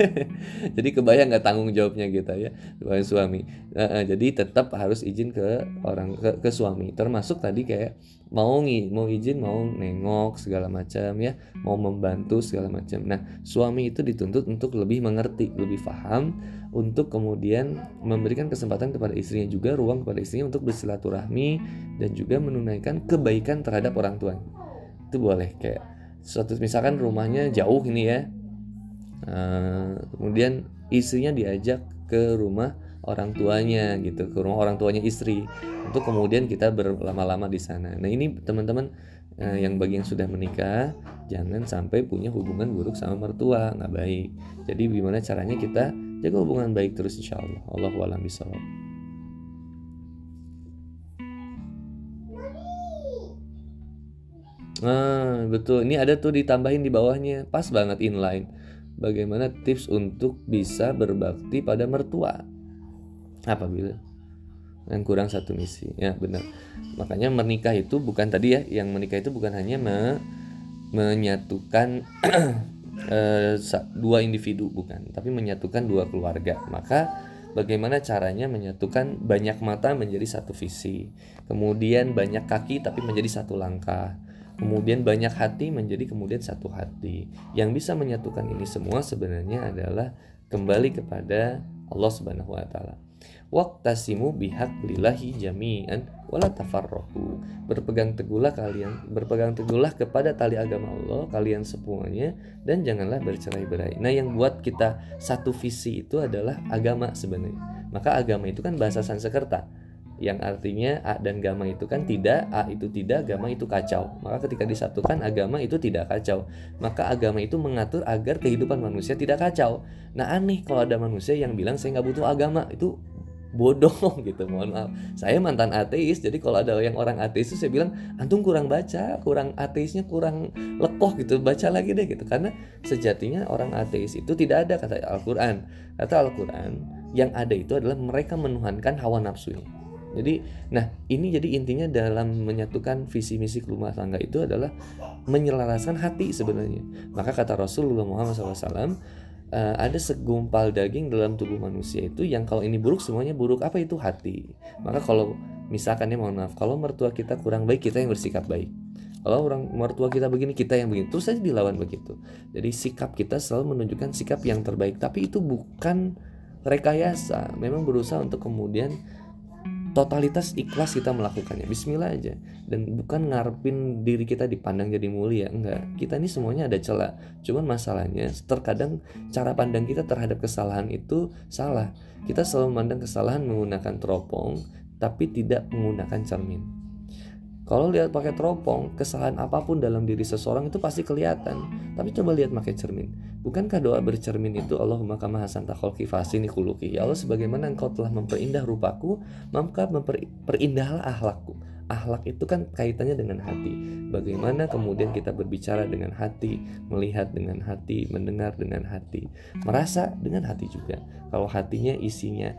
Jadi kebayang nggak tanggung jawabnya gitu ya sebagai suami. Uh, uh, jadi tetap harus izin ke orang ke, ke suami. Termasuk tadi kayak mau ngi mau izin mau nengok segala macam ya. Mau membantu segala macam. Nah suami itu dituntut untuk lebih mengerti lebih paham untuk kemudian memberikan kesempatan kepada istrinya juga ruang kepada istrinya untuk bersilaturahmi dan juga menunaikan kebaikan terhadap orang tua itu boleh kayak suatu misalkan rumahnya jauh ini ya. Uh, kemudian istrinya diajak ke rumah orang tuanya gitu ke rumah orang tuanya istri. Untuk kemudian kita berlama-lama di sana. Nah ini teman-teman uh, yang bagi yang sudah menikah jangan sampai punya hubungan buruk sama mertua nggak baik. Jadi gimana caranya kita jaga hubungan baik terus insya Allah. Allah walam bisawab Nah, betul. Ini ada tuh ditambahin di bawahnya. Pas banget inline. Bagaimana tips untuk bisa berbakti pada mertua? Apabila yang kurang satu misi. Ya, benar. Makanya menikah itu bukan tadi ya, yang menikah itu bukan hanya me menyatukan eh, dua individu bukan, tapi menyatukan dua keluarga. Maka bagaimana caranya menyatukan banyak mata menjadi satu visi, kemudian banyak kaki tapi menjadi satu langkah, Kemudian banyak hati menjadi kemudian satu hati. Yang bisa menyatukan ini semua sebenarnya adalah kembali kepada Allah Subhanahu wa taala. Waqtasimu bihaq lillahi jami'an wala tafarraqu. Berpegang teguhlah kalian, berpegang teguhlah kepada tali agama Allah kalian semuanya dan janganlah bercerai-berai. Nah, yang buat kita satu visi itu adalah agama sebenarnya. Maka agama itu kan bahasa Sanskerta yang artinya A dan gamma itu kan tidak, A itu tidak, gamma itu kacau. Maka ketika disatukan agama itu tidak kacau. Maka agama itu mengatur agar kehidupan manusia tidak kacau. Nah aneh kalau ada manusia yang bilang saya nggak butuh agama itu bodoh gitu mohon maaf saya mantan ateis jadi kalau ada yang orang ateis itu saya bilang antum kurang baca kurang ateisnya kurang lekoh gitu baca lagi deh gitu karena sejatinya orang ateis itu tidak ada kata Al-Quran kata Al-Quran yang ada itu adalah mereka menuhankan hawa nafsunya jadi nah ini jadi intinya dalam menyatukan visi misi rumah tangga itu adalah menyelaraskan hati sebenarnya. Maka kata Rasulullah Muhammad SAW uh, ada segumpal daging dalam tubuh manusia itu yang kalau ini buruk semuanya buruk. Apa itu? Hati. Maka kalau misalkan ya mohon maaf kalau mertua kita kurang baik kita yang bersikap baik. Kalau orang mertua kita begini kita yang begini. Terus saja dilawan begitu. Jadi sikap kita selalu menunjukkan sikap yang terbaik. Tapi itu bukan rekayasa. Memang berusaha untuk kemudian totalitas ikhlas kita melakukannya. Bismillah aja. Dan bukan ngarepin diri kita dipandang jadi mulia enggak. Kita ini semuanya ada celah. Cuman masalahnya terkadang cara pandang kita terhadap kesalahan itu salah. Kita selalu memandang kesalahan menggunakan teropong tapi tidak menggunakan cermin kalau lihat pakai teropong, kesalahan apa pun dalam diri seseorang itu pasti kelihatan. Tapi coba lihat pakai cermin. Bukankah doa bercermin itu Allahumma kama hasan takholki fasini kuluki. Ya Allah sebagaimana engkau telah memperindah rupaku, maka memperindahlah ahlakku. Ahlak itu kan kaitannya dengan hati. Bagaimana kemudian kita berbicara dengan hati, melihat dengan hati, mendengar dengan hati, merasa dengan hati juga. Kalau hatinya isinya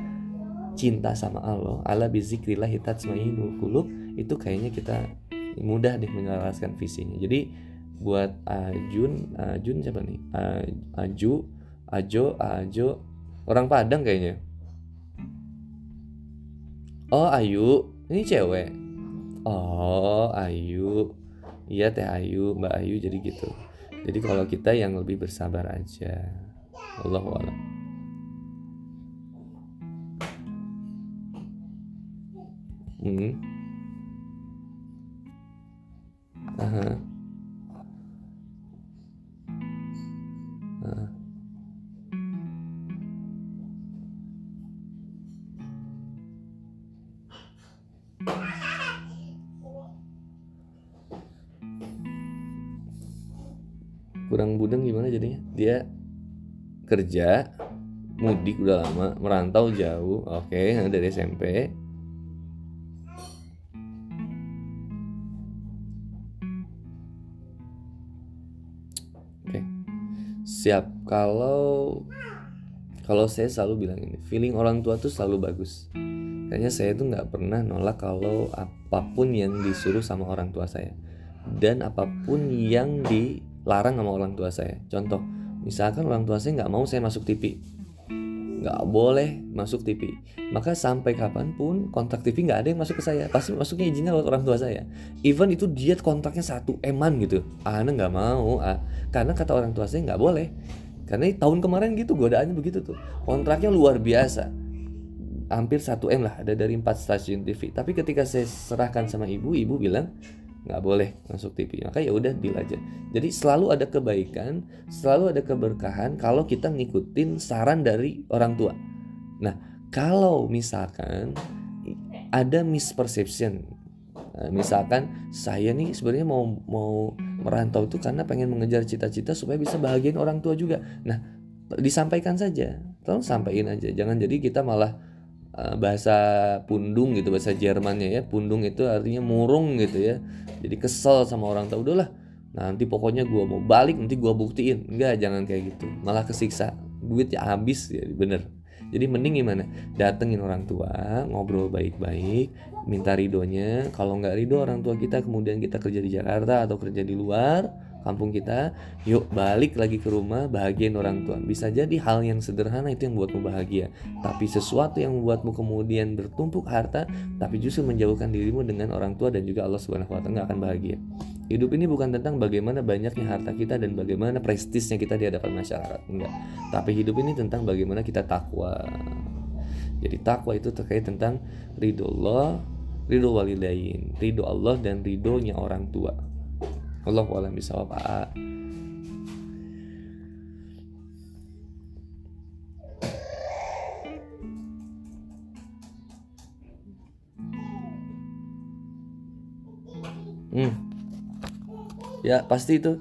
cinta sama Allah, ala bizikrillah tatsmainul qulub, itu kayaknya kita mudah deh menjelaskan visinya. Jadi buat Ajun Ajun siapa nih? Aju Ajo Ajo orang Padang kayaknya. Oh Ayu. Ini cewek. Oh Ayu. Iya teh Ayu Mbak Ayu jadi gitu. Jadi kalau kita yang lebih bersabar aja. Allah Allah hmm. Kurang budeng gimana jadinya? Dia kerja mudik udah lama merantau jauh oke okay, dari SMP siap. Kalau kalau saya selalu bilang ini feeling orang tua tuh selalu bagus. Kayaknya saya tuh nggak pernah nolak kalau apa pun yang disuruh sama orang tua saya. Dan apa pun yang dilarang sama orang tua saya. Contoh misalkan orang tua saya nggak mau saya masuk TV nggak boleh masuk TV maka sampai kapan pun kontrak TV nggak ada yang masuk ke saya. Pasti masuknya izinnya lewat orang tua saya. Even itu dia kontraknya satu eman gitu. Ah nggak mau ah. karena kata orang tua saya nggak boleh. Karena tahun kemarin gitu godaannya begitu tuh. Kontraknya luar biasa. Hampir satu m lah ada dari empat stasiun TV tapi ketika saya serahkan sama ibu ibu bilang nggak boleh masuk TV maka ya udah deal aja. Jadi selalu ada kebaikan selalu ada keberkahan kalau kita ngikutin saran dari orang tua. Nah kalau misalkan ada misperception nah, misalkan saya nih sebenarnya mau mau merantau itu karena pengen mengejar cita-cita supaya bisa bahagian orang tua juga. Nah disampaikan saja. Tolong sampaikan aja. Jangan jadi kita malah Eh, bahasa pundung gitu bahasa Jermannya ya. Pundung itu artinya murung gitu ya jadi kesel sama orang tua udahlah nanti pokoknya gue mau balik nanti gue buktiin. Enggak jangan kayak gitu. Malah kesiksa. Duit ya habis ya bener. Jadi mending gimana? Datengin orang tua ngobrol baik-baik minta ridonya kalau nggak ridho orang tua kita kemudian kita kerja di Jakarta atau kerja di luar kampung kita yuk balik lagi ke rumah bahagiain orang tua. Bisa jadi hal yang sederhana itu yang membuatmu bahagia tapi sesuatu yang membuatmu kemudian bertumpuk harta tapi justru menjauhkan dirimu dengan orang tua dan juga Allah Subhanahu wa taala akan bahagia. Hidup ini bukan tentang bagaimana banyaknya harta kita dan bagaimana prestisnya kita di hadapan masyarakat enggak. Tapi hidup ini tentang bagaimana kita takwa. Jadi takwa itu terkait tentang ridho Allah ridho walidain ridho Allah dan ridhonya orang tua Allah alam apa Hmm. Ya pasti itu.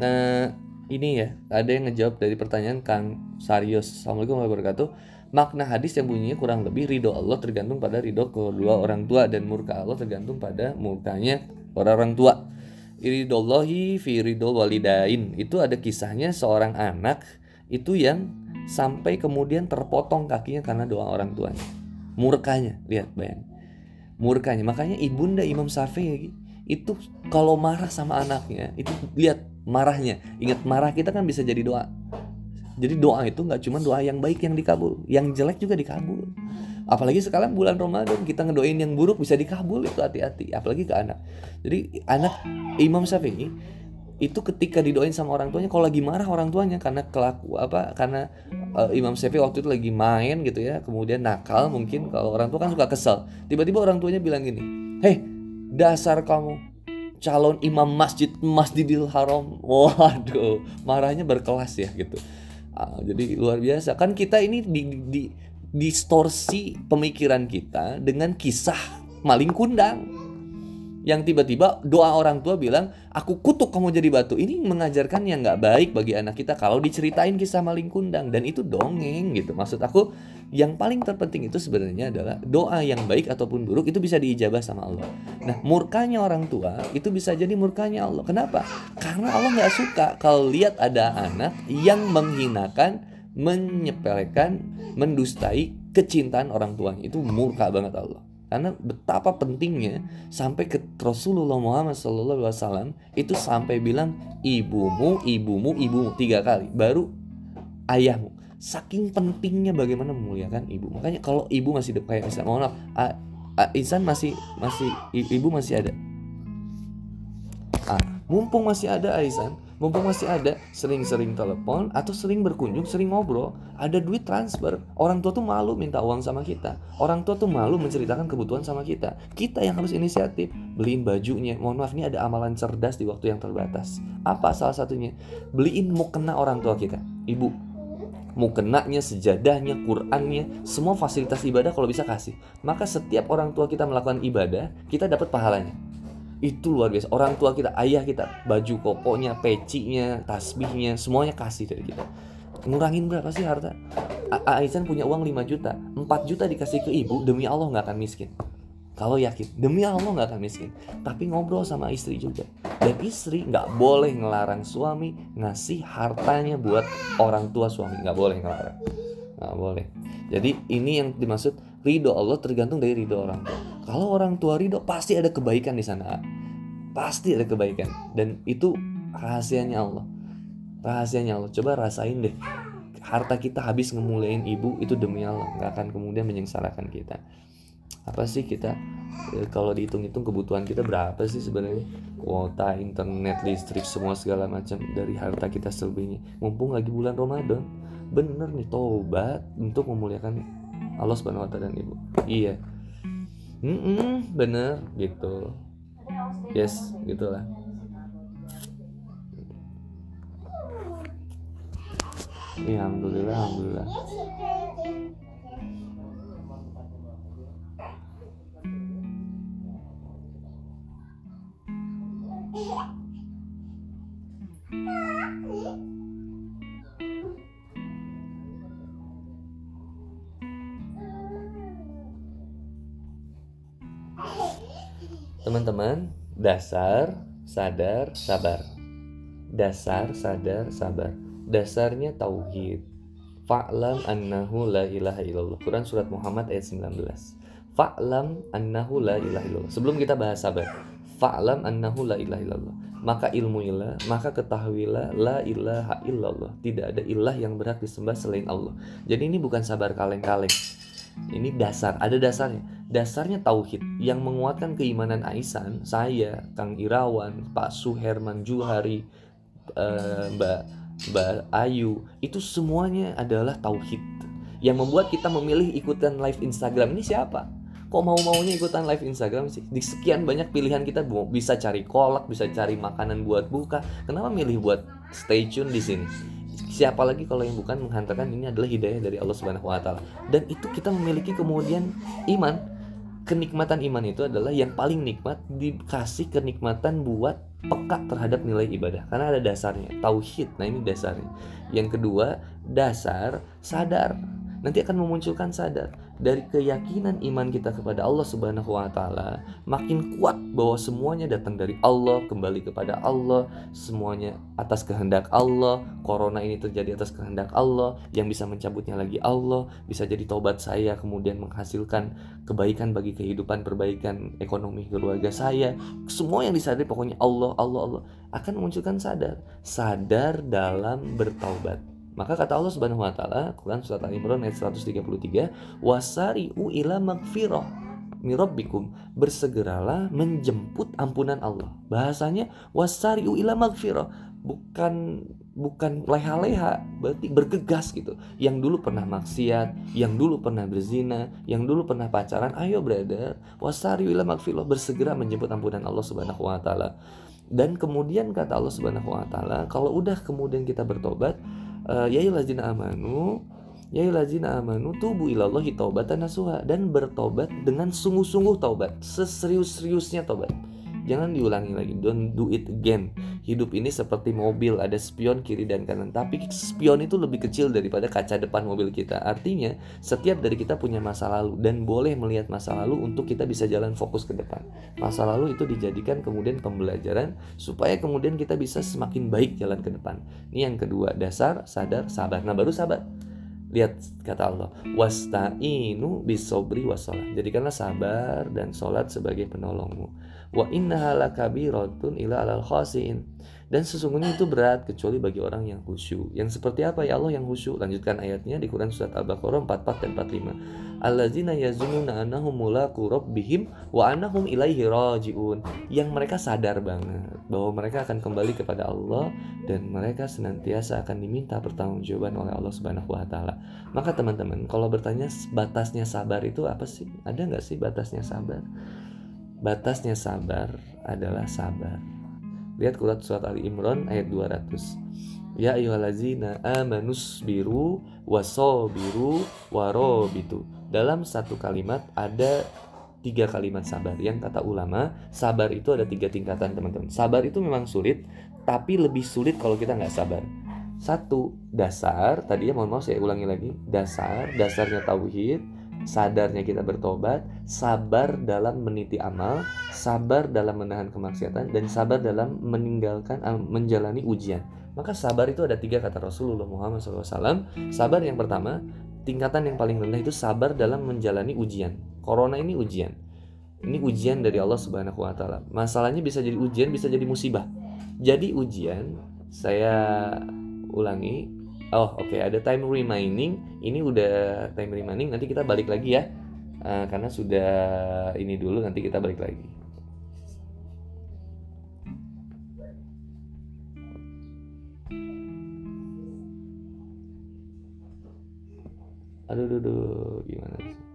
Nah ini ya ada yang ngejawab dari pertanyaan Kang Sarius. Assalamualaikum warahmatullahi wabarakatuh. makna hadis yang bunyinya kurang lebih ridho Allah tergantung pada ridho kedua orang tua dan murka Allah tergantung pada murkanya orang orang tua iridollahi fi ridho walidain itu ada kisahnya seorang anak itu yang sampai kemudian terpotong kakinya karena doa orang tuanya. Murkanya lihat bayang murkanya. Makanya ibunda Imam Syafi'i itu kalau marah sama anaknya itu lihat marahnya. Ingat marah kita kan bisa jadi doa jadi doa itu nggak cuma doa yang baik yang dikabul yang jelek juga dikabul apalagi sekarang bulan Ramadan kita ngedoain yang buruk bisa dikabul itu hati-hati apalagi ke anak jadi anak Imam Syafi'i itu ketika didoain sama orang tuanya kalau lagi marah orang tuanya karena kelaku apa karena uh, Imam Syafi'i waktu itu lagi main gitu ya kemudian nakal mungkin kalau orang tua kan suka kesel tiba-tiba orang tuanya bilang gini hei dasar kamu calon imam masjid Masjidil Haram. Waduh, marahnya berkelas ya gitu. Uh, jadi luar biasa. Kan kita ini di, di distorsi pemikiran kita dengan kisah maling kundang yang tiba-tiba doa orang tua bilang aku kutuk kamu jadi batu. Ini mengajarkan yang nggak baik bagi anak kita kalau diceritain kisah maling kundang. Dan itu dongeng gitu. Maksud aku yang paling terpenting itu sebenarnya adalah doa yang baik ataupun buruk itu bisa diijabah sama Allah. Nah murkanya orang tua itu bisa jadi murkanya Allah. Kenapa? Karena Allah nggak suka kalau lihat ada anak yang menghinakan menyepelekan mendustai kecintaan orang tuanya. Itu murka banget Allah karena betapa pentingnya sampai ke Rasulullah Muhammad SAW itu sampai bilang ibumu, ibumu, ibumu tiga kali, baru ayahmu. Saking pentingnya bagaimana memuliakan ibu. Makanya kalau ibu masih kayak Ihsan, mohon maaf, Ihsan masih masih ibu masih ada. Ah, mumpung masih ada Aisan, mumpung masih ada sering-sering telepon atau sering berkunjung, sering ngobrol, ada duit transfer. Orang tua tuh malu minta uang sama kita. Orang tua tuh malu menceritakan kebutuhan sama kita. Kita yang harus inisiatif, beliin bajunya. Mohon maaf ini ada amalan cerdas di waktu yang terbatas. Apa salah satunya? Beliin mau kena orang tua kita, ibu. Mau kenanya, sejadahnya, Qurannya, semua fasilitas ibadah kalau bisa kasih. Maka setiap orang tua kita melakukan ibadah, kita dapat pahalanya itu luar biasa. Orang tua kita ayah kita baju kokonya pecinya tasbihnya semuanya kasih dari kita. Ngurangin berapa sih harta? Aisan punya uang 5 juta. 4 juta dikasih ke ibu demi Allah nggak akan miskin. Kalau yakin demi Allah nggak akan miskin. Tapi ngobrol sama istri juga. Dan istri nggak boleh ngelarang suami ngasih hartanya buat orang tua suami. Nggak boleh ngelarang nggak boleh jadi ini yang dimaksud ridho Allah tergantung dari ridho orang tua kalau orang tua ridho pasti ada kebaikan di sana. Pasti ada kebaikan dan itu rahasianya Allah. Rahasianya Allah. Coba rasain deh. Harta kita habis ngemulain ibu itu demi Allah, nggak akan kemudian menyengsarakan kita. Apa sih kita e, kalau dihitung-hitung kebutuhan kita berapa sih sebenarnya? Kuota, internet, listrik, semua segala macam dari harta kita selebihnya. Mumpung lagi bulan Ramadan, bener nih tobat untuk memuliakan Allah Subhanahu wa taala dan ibu. Iya mm -mm, bener gitu yes gitulah Iya, alhamdulillah, alhamdulillah. Teman-teman, dasar, sadar, sabar. Dasar, sadar, sabar. Dasarnya tauhid. Fa'lam annahu la ilaha illallah. Quran surat Muhammad ayat 19. Fa'lam annahu la ilaha illallah. Sebelum kita bahas sabar. Fa'lam annahu la ilaha illallah. Maka ilmuilah, maka ketahuilah la ilaha illallah. Tidak ada ilah yang berhak disembah selain Allah. Jadi ini bukan sabar kaleng-kaleng ini dasar, ada dasarnya. Dasarnya tauhid yang menguatkan keimanan Aisan, saya, Kang Irawan, Pak Suherman Juhari, uh, Mbak Mbak Ayu, itu semuanya adalah tauhid. Yang membuat kita memilih ikutan live Instagram ini siapa? Kok mau-maunya ikutan live Instagram sih? Di sekian banyak pilihan kita bisa cari kolak, bisa cari makanan buat buka. Kenapa milih buat stay tune di sini? siapa lagi kalau yang bukan menghantarkan ini adalah hidayah dari Allah Subhanahu wa taala. Dan itu kita memiliki kemudian iman. Kenikmatan iman itu adalah yang paling nikmat dikasih kenikmatan buat peka terhadap nilai ibadah. Karena ada dasarnya tauhid. Nah ini dasarnya. Yang kedua dasar sadar. Nanti akan memunculkan sadar dari keyakinan iman kita kepada Allah Subhanahu wa taala makin kuat bahwa semuanya datang dari Allah, kembali kepada Allah, semuanya atas kehendak Allah. Corona ini terjadi atas kehendak Allah, yang bisa mencabutnya lagi Allah, bisa jadi tobat saya kemudian menghasilkan kebaikan bagi kehidupan, perbaikan ekonomi keluarga saya. Semua yang disadari pokoknya Allah, Allah, Allah akan memunculkan sadar, sadar dalam bertaubat. Maka kata Allah Subhanahu wa taala, Quran surat Al-Imran ayat 133, "Wasari'u ila magfirah mirabbikum." Bersegeralah menjemput ampunan Allah. Bahasanya wasari'u ila magfirah, bukan bukan leha-leha, berarti bergegas gitu. Yang dulu pernah maksiat, yang dulu pernah berzina, yang dulu pernah pacaran, ayo brother, wasari'u ila magfirah, bersegera menjemput ampunan Allah Subhanahu wa taala. Dan kemudian kata Allah Subhanahu wa taala, kalau udah kemudian kita bertobat, ya lazina amanu ya lazina amanu tubu ilallahi taubatan nasuha dan bertobat dengan sungguh-sungguh taubat seserius-seriusnya taubat jangan diulangi lagi. Don't do it again. Hidup ini seperti mobil. Ada spion kiri dan kanan. Tapi spion itu lebih kecil daripada kaca depan mobil kita. Artinya setiap dari kita punya masa lalu dan boleh melihat masa lalu untuk kita bisa jalan fokus ke depan. Masa lalu itu dijadikan kemudian pembelajaran supaya kemudian kita bisa semakin baik jalan ke depan. Ini yang kedua dasar sadar sabar. Nah baru sabar. Lihat kata Allah, wasta'inu bisobri wasolat. Jadikanlah sabar dan solat sebagai penolongmu. Wa lakabiratun ila alal khasiin. Dan sesungguhnya itu berat kecuali bagi orang yang khusyuk. Yang seperti apa ya Allah yang khusyuk? Lanjutkan ayatnya di Quran surat Al-Baqarah 44 dan 45. Allazina yazununa annahum mulaqu rabbihim wa annahum ilaihi rajiun. Yang mereka sadar banget bahwa mereka akan kembali kepada Allah dan mereka senantiasa akan diminta pertanggungjawaban oleh Allah Subhanahu wa taala. Maka teman-teman, kalau bertanya batasnya sabar itu apa sih? Ada nggak sih batasnya sabar? Batasnya sabar adalah sabar Lihat Quran surat Ali Imran ayat 200. Ya ayyuhallazina amanus biru wasobiru warobitu. Dalam satu kalimat ada tiga kalimat sabar. Yang kata ulama, sabar itu ada tiga tingkatan teman-teman. Sabar itu memang sulit, tapi lebih sulit kalau kita nggak sabar. Satu, dasar. Tadi ya mohon maaf saya ulangi lagi. Dasar, dasarnya tauhid sadarnya kita bertobat, sabar dalam meniti amal, sabar dalam menahan kemaksiatan, dan sabar dalam meninggalkan menjalani ujian. Maka sabar itu ada tiga kata Rasulullah Muhammad SAW. Sabar yang pertama, tingkatan yang paling rendah itu sabar dalam menjalani ujian. Corona ini ujian. Ini ujian dari Allah Subhanahu wa taala. Masalahnya bisa jadi ujian, bisa jadi musibah. Jadi ujian, saya ulangi, oh oke okay, ada time remaining. Ini udah time remaining nanti kita balik lagi ya. Uh, karena sudah ini dulu nanti kita balik lagi. Aduh aduh, aduh gimana sih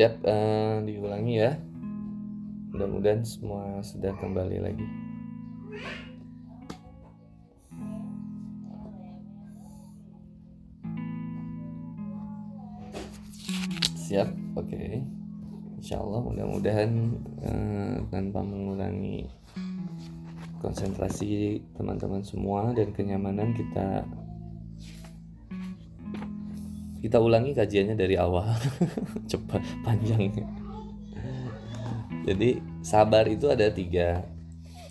Siap uh, diulangi ya. Mudah-mudahan semua sudah kembali lagi. siap oke okay. Insya Allah mudah-mudahan uh, tanpa mengurangi konsentrasi teman-teman semua dan kenyamanan kita kita ulangi kajiannya dari awal. Cepat panjang. Jadi sabar itu ada tiga.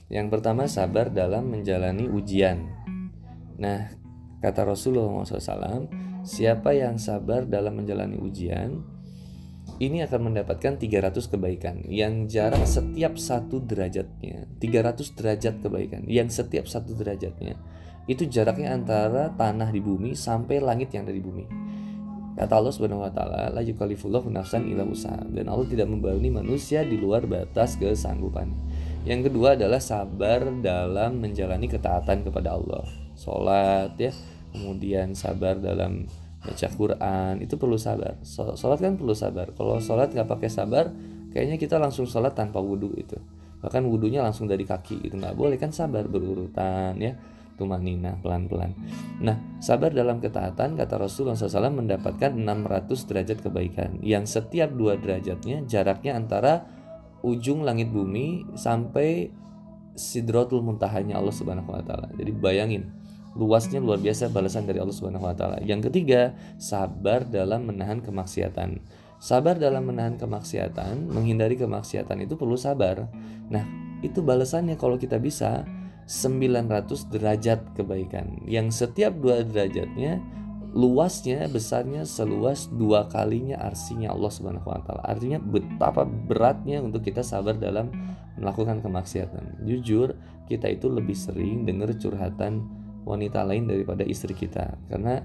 Yang pertama sabar dalam menjalani ujian. Nah kata Rasulullah SAW siapa yang sabar dalam menjalani ujian ini akan mendapatkan 300 kebaikan. Yang jarak setiap satu derajatnya 300 derajat kebaikan. Yang setiap satu derajatnya itu jaraknya antara tanah di bumi sampai langit yang dari bumi kata Allah Subhanahu wa taala la yukallifullahu nafsan illa usaha dan Allah tidak membebani manusia di luar batas kesanggupan. Yang kedua adalah sabar dalam menjalani ketaatan kepada Allah. Sholat ya. Kemudian sabar dalam baca Quran itu perlu sabar. Sholat kan perlu sabar. Kalau sholat nggak pakai sabar kayaknya kita langsung sholat tanpa wudhu itu. Bahkan wudhunya langsung dari kaki itu nggak boleh kan sabar berurutan ya tumanina pelan-pelan nah sabar dalam ketaatan kata Rasulullah SAW mendapatkan 600 derajat kebaikan yang setiap dua derajatnya jaraknya antara ujung langit bumi sampai sidrotul muntahanya Allah Subhanahu Wa Taala jadi bayangin luasnya luar biasa balasan dari Allah Subhanahu wa taala. Yang ketiga, sabar dalam menahan kemaksiatan. Sabar dalam menahan kemaksiatan, menghindari kemaksiatan itu perlu sabar. Nah, itu balasannya kalau kita bisa 900 derajat kebaikan. Yang setiap dua derajatnya luasnya besarnya seluas dua kalinya arsinya Allah Subhanahu wa taala. Artinya betapa beratnya untuk kita sabar dalam melakukan kemaksiatan. Jujur, kita itu lebih sering dengar curhatan wanita lain daripada istri kita karena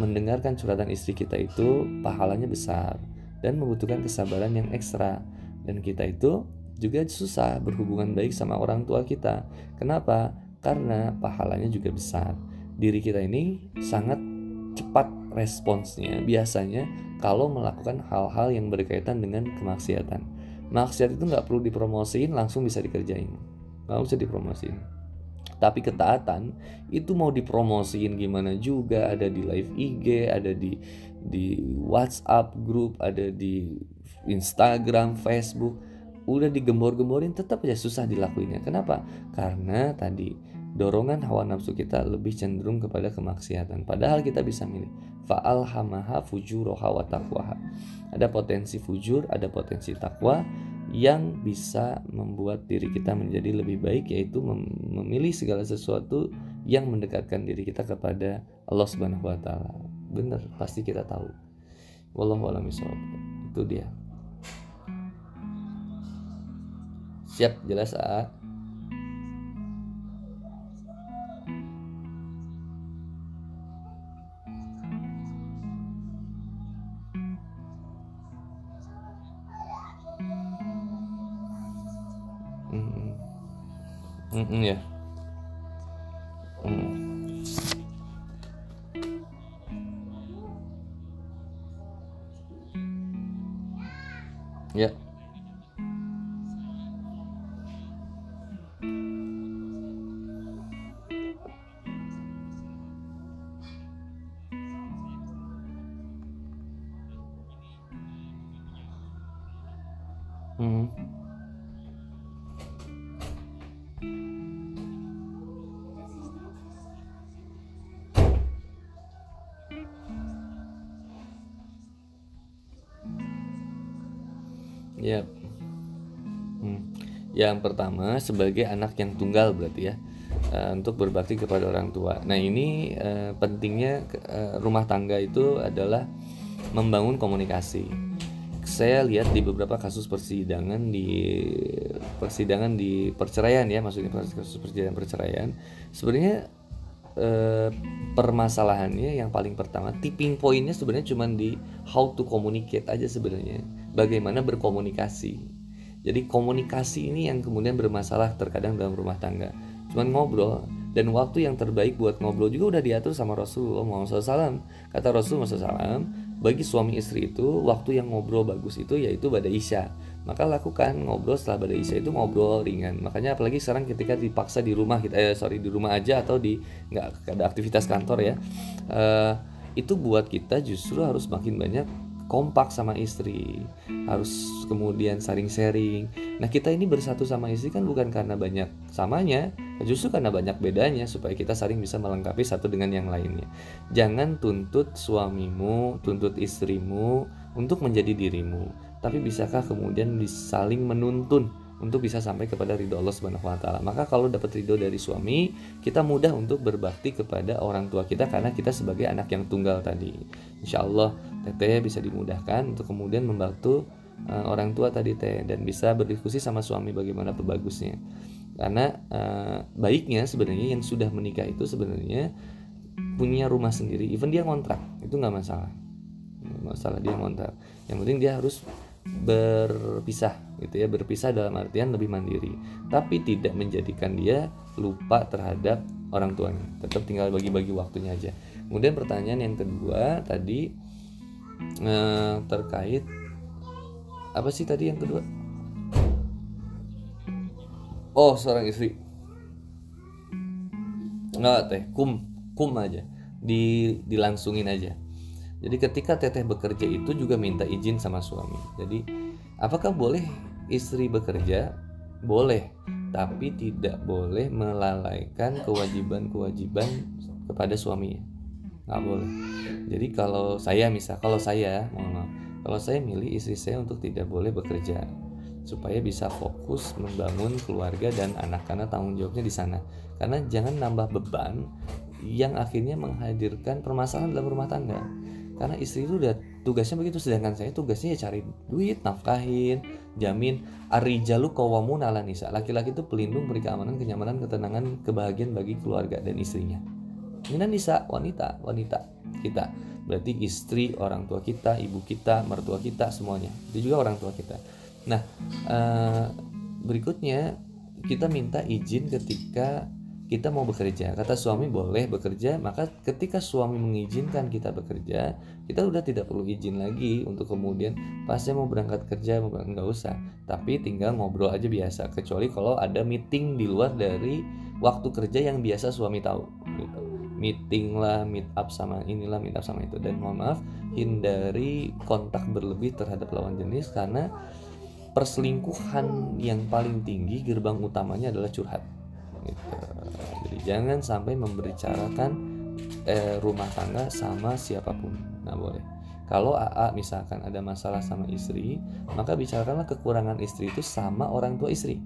mendengarkan curhatan istri kita itu pahalanya besar dan membutuhkan kesabaran yang ekstra dan kita itu juga susah berhubungan baik sama orang tua kita. Kenapa? Karena pahalanya juga besar. Diri kita ini sangat cepat responsnya. Biasanya kalau melakukan hal-hal yang berkaitan dengan kemaksiatan. Maksiat itu nggak perlu dipromosiin langsung bisa dikerjain. Nggak usah dipromosiin. Tapi ketaatan itu mau dipromosiin gimana juga ada di live IG ada di di WhatsApp grup ada di Instagram Facebook udah digembor-gemborin tetap aja susah dilakuinnya kenapa karena tadi dorongan hawa nafsu kita lebih cenderung kepada kemaksiatan padahal kita bisa milih faal hamaha fujuroha wa taqwaha ada potensi fujur ada potensi takwa yang bisa membuat diri kita menjadi lebih baik yaitu memilih segala sesuatu yang mendekatkan diri kita kepada Allah Subhanahu wa taala. Benar, pasti kita tahu. Wallahu a'lam Itu dia. Siap jelas ah. Mm -mm, ya. Mm. Ya. Hmm. Yang pertama sebagai anak yang tunggal berarti ya uh, untuk berbakti kepada orang tua. Nah ini uh, pentingnya uh, rumah tangga itu adalah membangun komunikasi. Saya lihat di beberapa kasus persidangan di persidangan di perceraian ya, maksudnya kasus persidangan perceraian, sebenarnya eh, permasalahannya yang paling pertama tipping pointnya sebenarnya cuma di how to communicate aja sebenarnya bagaimana berkomunikasi jadi komunikasi ini yang kemudian bermasalah terkadang dalam rumah tangga. Cuman ngobrol dan waktu yang terbaik buat ngobrol juga udah diatur sama Rasulullah SAW kata Rasulullah SAW bagi suami istri itu waktu yang ngobrol bagus itu yaitu pada isya. Maka lakukan ngobrol setelah pada isya itu ngobrol ringan. Makanya apalagi sekarang ketika dipaksa di rumah kita eh sorry di rumah aja atau di nggak ada aktivitas kantor ya uh, itu buat kita justru harus makin banyak kompak sama istri, harus kemudian saling sharing. Nah, kita ini bersatu sama istri kan bukan karena banyak samanya, justru karena banyak bedanya supaya kita saling bisa melengkapi satu dengan yang lainnya. Jangan tuntut suamimu, tuntut istrimu untuk menjadi dirimu, tapi bisakah kemudian saling menuntun untuk bisa sampai kepada ridho Allah Subhanahu wa taala. Maka kalau dapat ridho dari suami, kita mudah untuk berbakti kepada orang tua kita karena kita sebagai anak yang tunggal tadi. Insya Allah teteh bisa dimudahkan untuk kemudian membantu uh, orang tua tadi teh dan bisa berdiskusi sama suami bagaimana bagusnya. Karena uh, baiknya sebenarnya yang sudah menikah itu sebenarnya punya rumah sendiri, even dia ngontrak itu nggak masalah, masalah dia ngontrak. Yang penting dia harus berpisah gitu ya berpisah dalam artian lebih mandiri tapi tidak menjadikan dia lupa terhadap orang tuanya tetap tinggal bagi-bagi waktunya aja kemudian pertanyaan yang kedua tadi eh, terkait apa sih tadi yang kedua oh seorang istri nggak teh kum kum aja di dilangsungin aja jadi ketika teteh bekerja itu juga minta izin sama suami. Jadi apakah boleh istri bekerja? Boleh, tapi tidak boleh melalaikan kewajiban-kewajiban kepada suaminya. Nggak boleh. Jadi kalau saya misal, kalau saya, mohon kalau saya milih istri saya untuk tidak boleh bekerja supaya bisa fokus membangun keluarga dan anak karena tanggung jawabnya di sana. Karena jangan nambah beban yang akhirnya menghadirkan permasalahan dalam rumah tangga karena istri itu udah tugasnya begitu sedangkan saya tugasnya ya cari duit nafkahin jamin arijalu kawamun ala nisa laki-laki itu pelindung beri keamanan kenyamanan ketenangan kebahagiaan bagi keluarga dan istrinya ini nisa wanita wanita kita. Berarti istri orang tua kita ibu kita mertua kita semuanya. Itu juga orang tua kita. Nah uh, berikutnya kita minta izin ketika kita mau bekerja. Kata suami boleh bekerja. Maka ketika suami mengizinkan kita bekerja kita udah tidak perlu izin lagi untuk kemudian pas mau berangkat kerja nggak usah. Tapi tinggal ngobrol aja biasa. Kecuali kalau ada meeting di luar dari waktu kerja yang biasa suami tahu meeting lah meet up sama inilah meet up sama itu. Dan mohon maaf hindari kontak berlebih terhadap lawan jenis karena perselingkuhan yang paling tinggi gerbang utamanya adalah curhat. Gitu. jadi jangan sampai membicarakan eh, rumah tangga sama siapa pun. Nggak boleh. Kalau AA misalkan ada masalah sama istri maka bicarakanlah kekurangan istri itu sama orang tua istri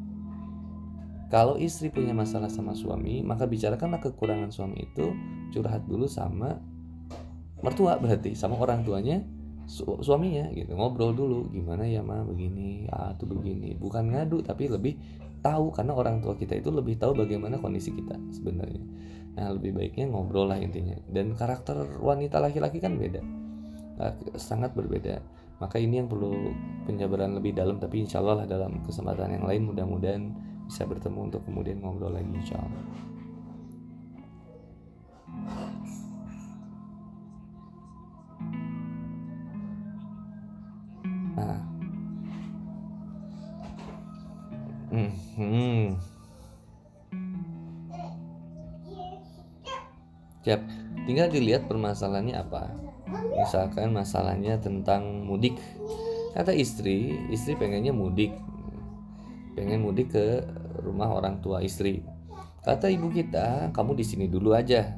kalau istri punya masalah sama suami maka bicarakanlah kekurangan suami itu curhat dulu sama mertua berarti sama orang tuanya su suaminya gitu. Ngobrol dulu gimana ya mah begini ah tuh begini. Bukan ngadu tapi lebih tahu karena orang tua kita itu lebih tahu bagaimana kondisi kita sebenarnya. Nah lebih baiknya ngobrol lah intinya. Dan karakter wanita laki-laki kan beda sangat berbeda. Maka ini yang perlu penjabaran lebih dalam tapi insya Allah lah dalam kesempatan yang lain mudah-mudahan bisa bertemu untuk kemudian ngobrol lagi insya Hmm. Siap. Tinggal dilihat permasalahannya apa. Misalkan masalahnya tentang mudik. Kata istri, istri pengennya mudik. Pengen mudik ke rumah orang tua istri. Kata ibu kita, kamu di sini dulu aja.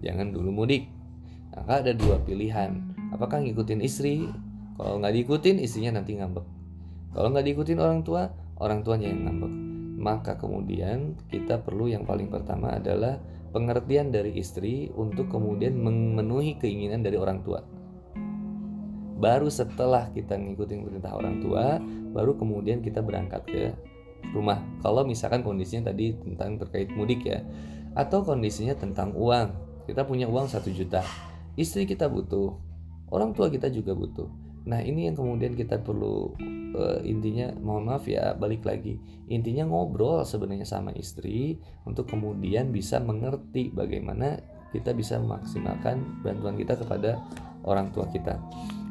Jangan dulu mudik. Maka ada dua pilihan. Apakah ngikutin istri? Kalau nggak diikutin, istrinya nanti ngambek. Kalau nggak diikutin orang tua, orang tuanya yang ngambek. Maka kemudian kita perlu yang paling pertama adalah pengertian dari istri untuk kemudian memenuhi keinginan dari orang tua. Baru setelah kita ngikutin perintah orang tua, baru kemudian kita berangkat ke rumah. Kalau misalkan kondisinya tadi tentang terkait mudik ya, atau kondisinya tentang uang, kita punya uang satu juta, istri kita butuh, orang tua kita juga butuh Nah ini yang kemudian kita perlu uh, intinya mohon maaf ya balik lagi intinya ngobrol sebenarnya sama istri untuk kemudian bisa mengerti bagaimana kita bisa memaksimalkan bantuan kita kepada orang tua kita.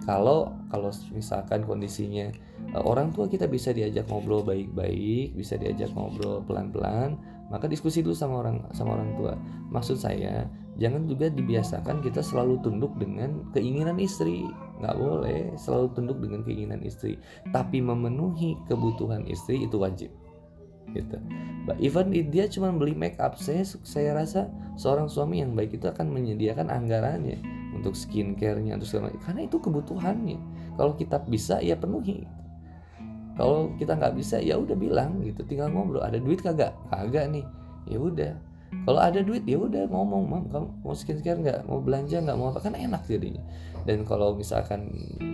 Kalau kalau misalkan kondisinya uh, orang tua kita bisa diajak ngobrol baik-baik, bisa diajak ngobrol pelan-pelan, maka diskusi dulu sama orang sama orang tua. Maksud saya jangan juga dibiasakan kita selalu tunduk dengan keinginan istri. Nggak boleh selalu tunduk dengan keinginan istri. Tapi memenuhi kebutuhan istri itu wajib gitu. Even dia cuma beli make up. Saya saya rasa seorang suami yang baik itu akan menyediakan anggarannya untuk skincare-nya untuk segala karena itu kebutuhannya. Kalau kita bisa ya penuhi. Kalau kita nggak bisa ya udah bilang gitu. Tinggal ngobrol. Ada duit kagak? Kagak nih. Ya udah. Kalau ada duit ya udah ngomong mam kamu mau skincare nggak? Mau belanja nggak? Mau apa? Kan enak jadinya. Dan kalau misalkan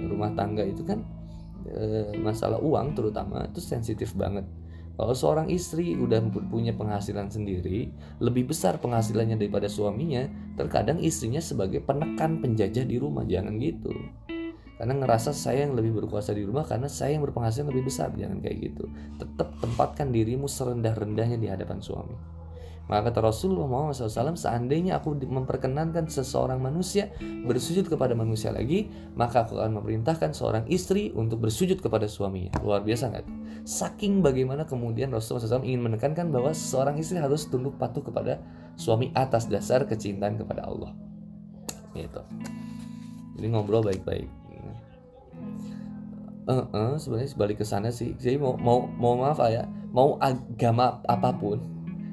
rumah tangga itu kan e, masalah uang terutama itu sensitif banget kalau seorang istri udah punya penghasilan sendiri lebih besar penghasilannya daripada suaminya terkadang istrinya sebagai penekan penjajah di rumah. Jangan gitu. Karena ngerasa saya yang lebih berkuasa di rumah karena saya yang berpenghasilan lebih besar. Jangan kayak gitu. Tetap tempatkan dirimu serendah-rendahnya di hadapan suami maka kata Rasulullah Muhammad SAW, seandainya aku memperkenankan seseorang manusia bersujud kepada manusia lagi, maka aku akan memerintahkan seorang istri untuk bersujud kepada suaminya. Luar biasa nggak? Saking bagaimana kemudian Rasulullah SAW ingin menekankan bahwa seorang istri harus tunduk patuh kepada suami atas dasar kecintaan kepada Allah. Gitu. Jadi ngobrol baik-baik. Uh, uh, sebenarnya sebalik ke sana sih. Jadi mau mau mau maaf ya, mau agama apa pun,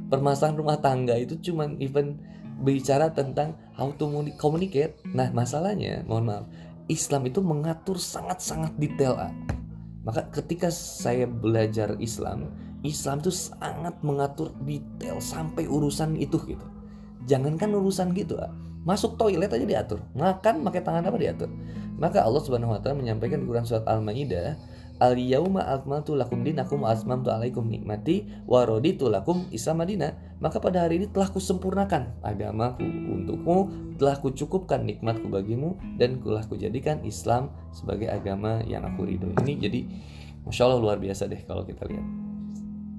permasalahan rumah tangga itu cuman even bicara tentang how to communicate. Nah, masalahnya, mohon maaf, Islam itu mengatur sangat-sangat detail. Ah. Maka ketika saya belajar Islam, Islam itu sangat mengatur detail sampai urusan itu gitu. Jangankan urusan gitu, ah. masuk toilet aja diatur, makan pakai tangan apa diatur. Maka Allah Subhanahu wa taala menyampaikan di Quran surat Al-Maidah Al yauma akmaltu lakum dinakum wa asmamtu alaikum nikmati wa raditu lakum Islam Madinah. Maka pada hari ini telah kusempurnakan agamaku untukmu, telah kucukupkan nikmatku bagimu dan telah kujadikan Islam sebagai agama yang aku ridho. Ini jadi Masya Allah luar biasa deh kalau kita lihat.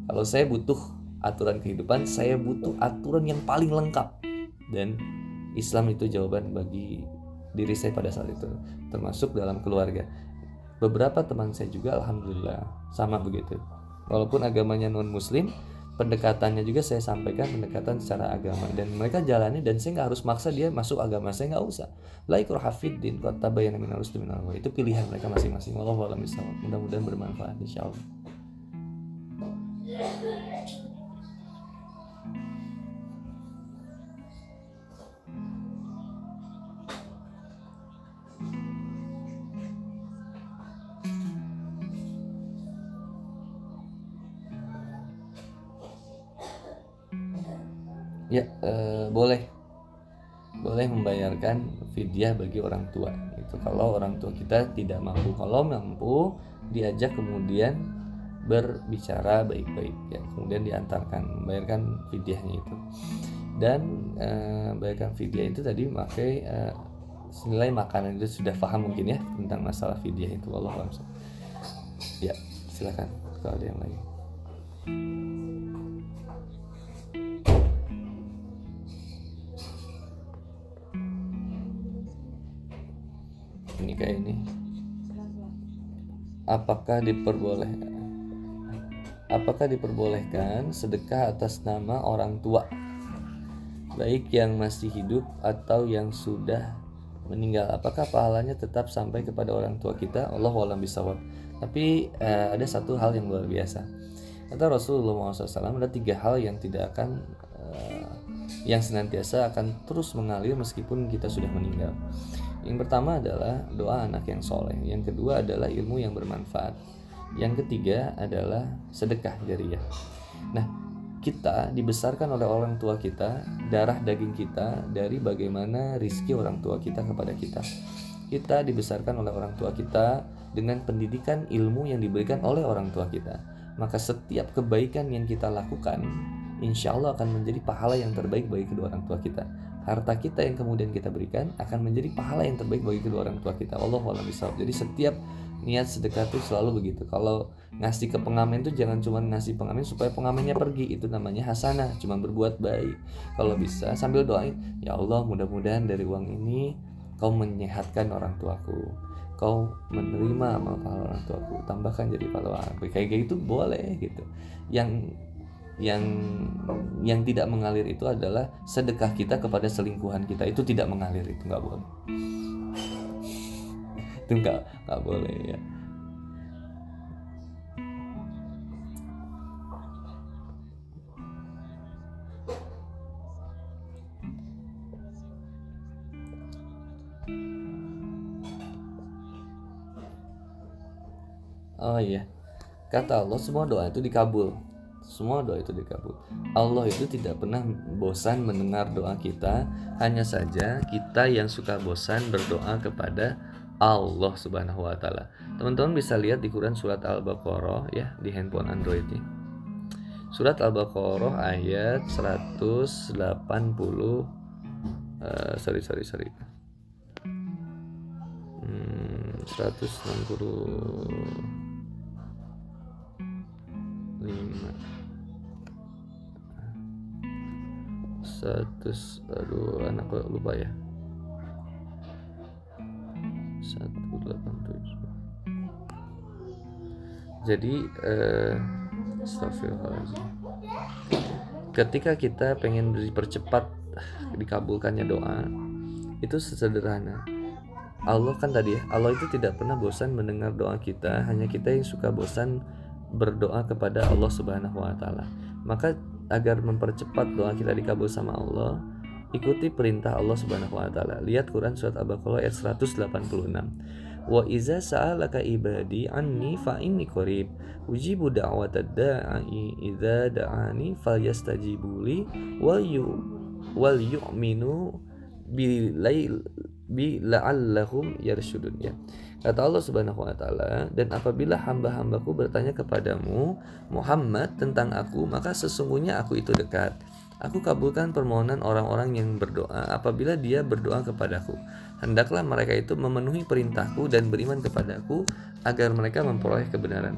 Kalau saya butuh aturan kehidupan, saya butuh aturan yang paling lengkap. Dan Islam itu jawaban bagi diri saya pada saat itu, termasuk dalam keluarga beberapa teman saya juga alhamdulillah sama begitu. Walaupun agamanya non muslim pendekatannya juga saya sampaikan pendekatan secara agama. Dan mereka jalani dan saya nggak harus maksa dia masuk agama. Saya nggak usah. Like hafidin kota bayan itu pilihan mereka masing-masing. Wallahualam mudah-mudahan bermanfaat insyaallah ya eh, boleh. Boleh membayarkan fidyah bagi orang tua itu kalau orang tua kita tidak mampu. Kalau mampu diajak kemudian berbicara baik-baik ya. Kemudian diantarkan membayarkan fidyahnya itu. Dan eh, bayarkan fidyah itu tadi pakai eh, senilai makanan. Itu sudah paham mungkin ya tentang masalah fidyah itu. Allah langsung ya silakan. Kalau ada yang lain ini kayak ini? Apakah diperbolehkan apakah diperbolehkan sedekah atas nama orang tua? Baik yang masih hidup atau yang sudah meninggal. Apakah pahalanya tetap sampai kepada orang tua kita? Allah walam bisawab tapi eh, ada satu hal yang luar biasa. Kata Rasulullah SAW ada tiga hal yang tidak akan eh, yang senantiasa akan terus mengalir meskipun kita sudah meninggal yang pertama adalah doa anak yang soleh. Yang kedua adalah ilmu yang bermanfaat. Yang ketiga adalah sedekah jariah. Nah, kita dibesarkan oleh orang tua kita, darah daging kita dari bagaimana rizki orang tua kita kepada kita. Kita dibesarkan oleh orang tua kita dengan pendidikan ilmu yang diberikan oleh orang tua kita. Maka setiap kebaikan yang kita lakukan, insya Allah akan menjadi pahala yang terbaik bagi kedua orang tua kita harta kita yang kemudian kita berikan akan menjadi pahala yang terbaik bagi kedua orang tua kita. Allah bisa. Jadi setiap niat sedekah itu selalu begitu. Kalau ngasih ke pengamen itu jangan cuma ngasih pengamen supaya pengamennya pergi. Itu namanya hasanah, cuma berbuat baik. Kalau bisa sambil doain, ya Allah mudah-mudahan dari uang ini kau menyehatkan orang tuaku. Kau menerima amal pahala orang tuaku, tambahkan jadi pahala. Kayak gitu boleh gitu. Yang yang yang tidak mengalir itu adalah sedekah kita kepada selingkuhan kita. Itu tidak mengalir itu nggak boleh. Itu nggak nggak boleh ya. Oh iya, kata Allah semua doa itu dikabul semua doa itu dikabul. Allah itu tidak pernah bosan mendengar doa kita, hanya saja kita yang suka bosan berdoa kepada Allah Subhanahu wa taala. Teman-teman bisa lihat di Quran surat Al-Baqarah ya di handphone Android ini. Surat Al-Baqarah ayat 180 uh, sorry sorry sorry. Hmm, 160 satu aduh anak lupa ya. Satu delapan tujuh jadi eh, ketika kita pengen dipercepat dikabulkannya doa itu sesederhana. Allah kan tadi ya Allah itu tidak pernah bosan mendengar doa kita hanya kita yang suka bosan berdoa kepada Allah Subhanahu wa taala. Maka agar mempercepat doa kita dikabul sama Allah ikuti perintah Allah Subhanahu wa taala. Lihat Quran surat Al-Baqarah ayat 186. Wa iza sa'alaka ibadi anni fa inni qarib ujibu da'watad da'i idza da'ani falyastajibu li wal yu wal yu'minu bi la'allahum yarshudun ya. Kata Allah Subhanahu wa taala, "Dan apabila hamba-hambaku bertanya kepadamu, Muhammad, tentang aku, maka sesungguhnya aku itu dekat. Aku kabulkan permohonan orang-orang yang berdoa apabila dia berdoa kepadaku. Hendaklah mereka itu memenuhi perintahku dan beriman kepadaku agar mereka memperoleh kebenaran."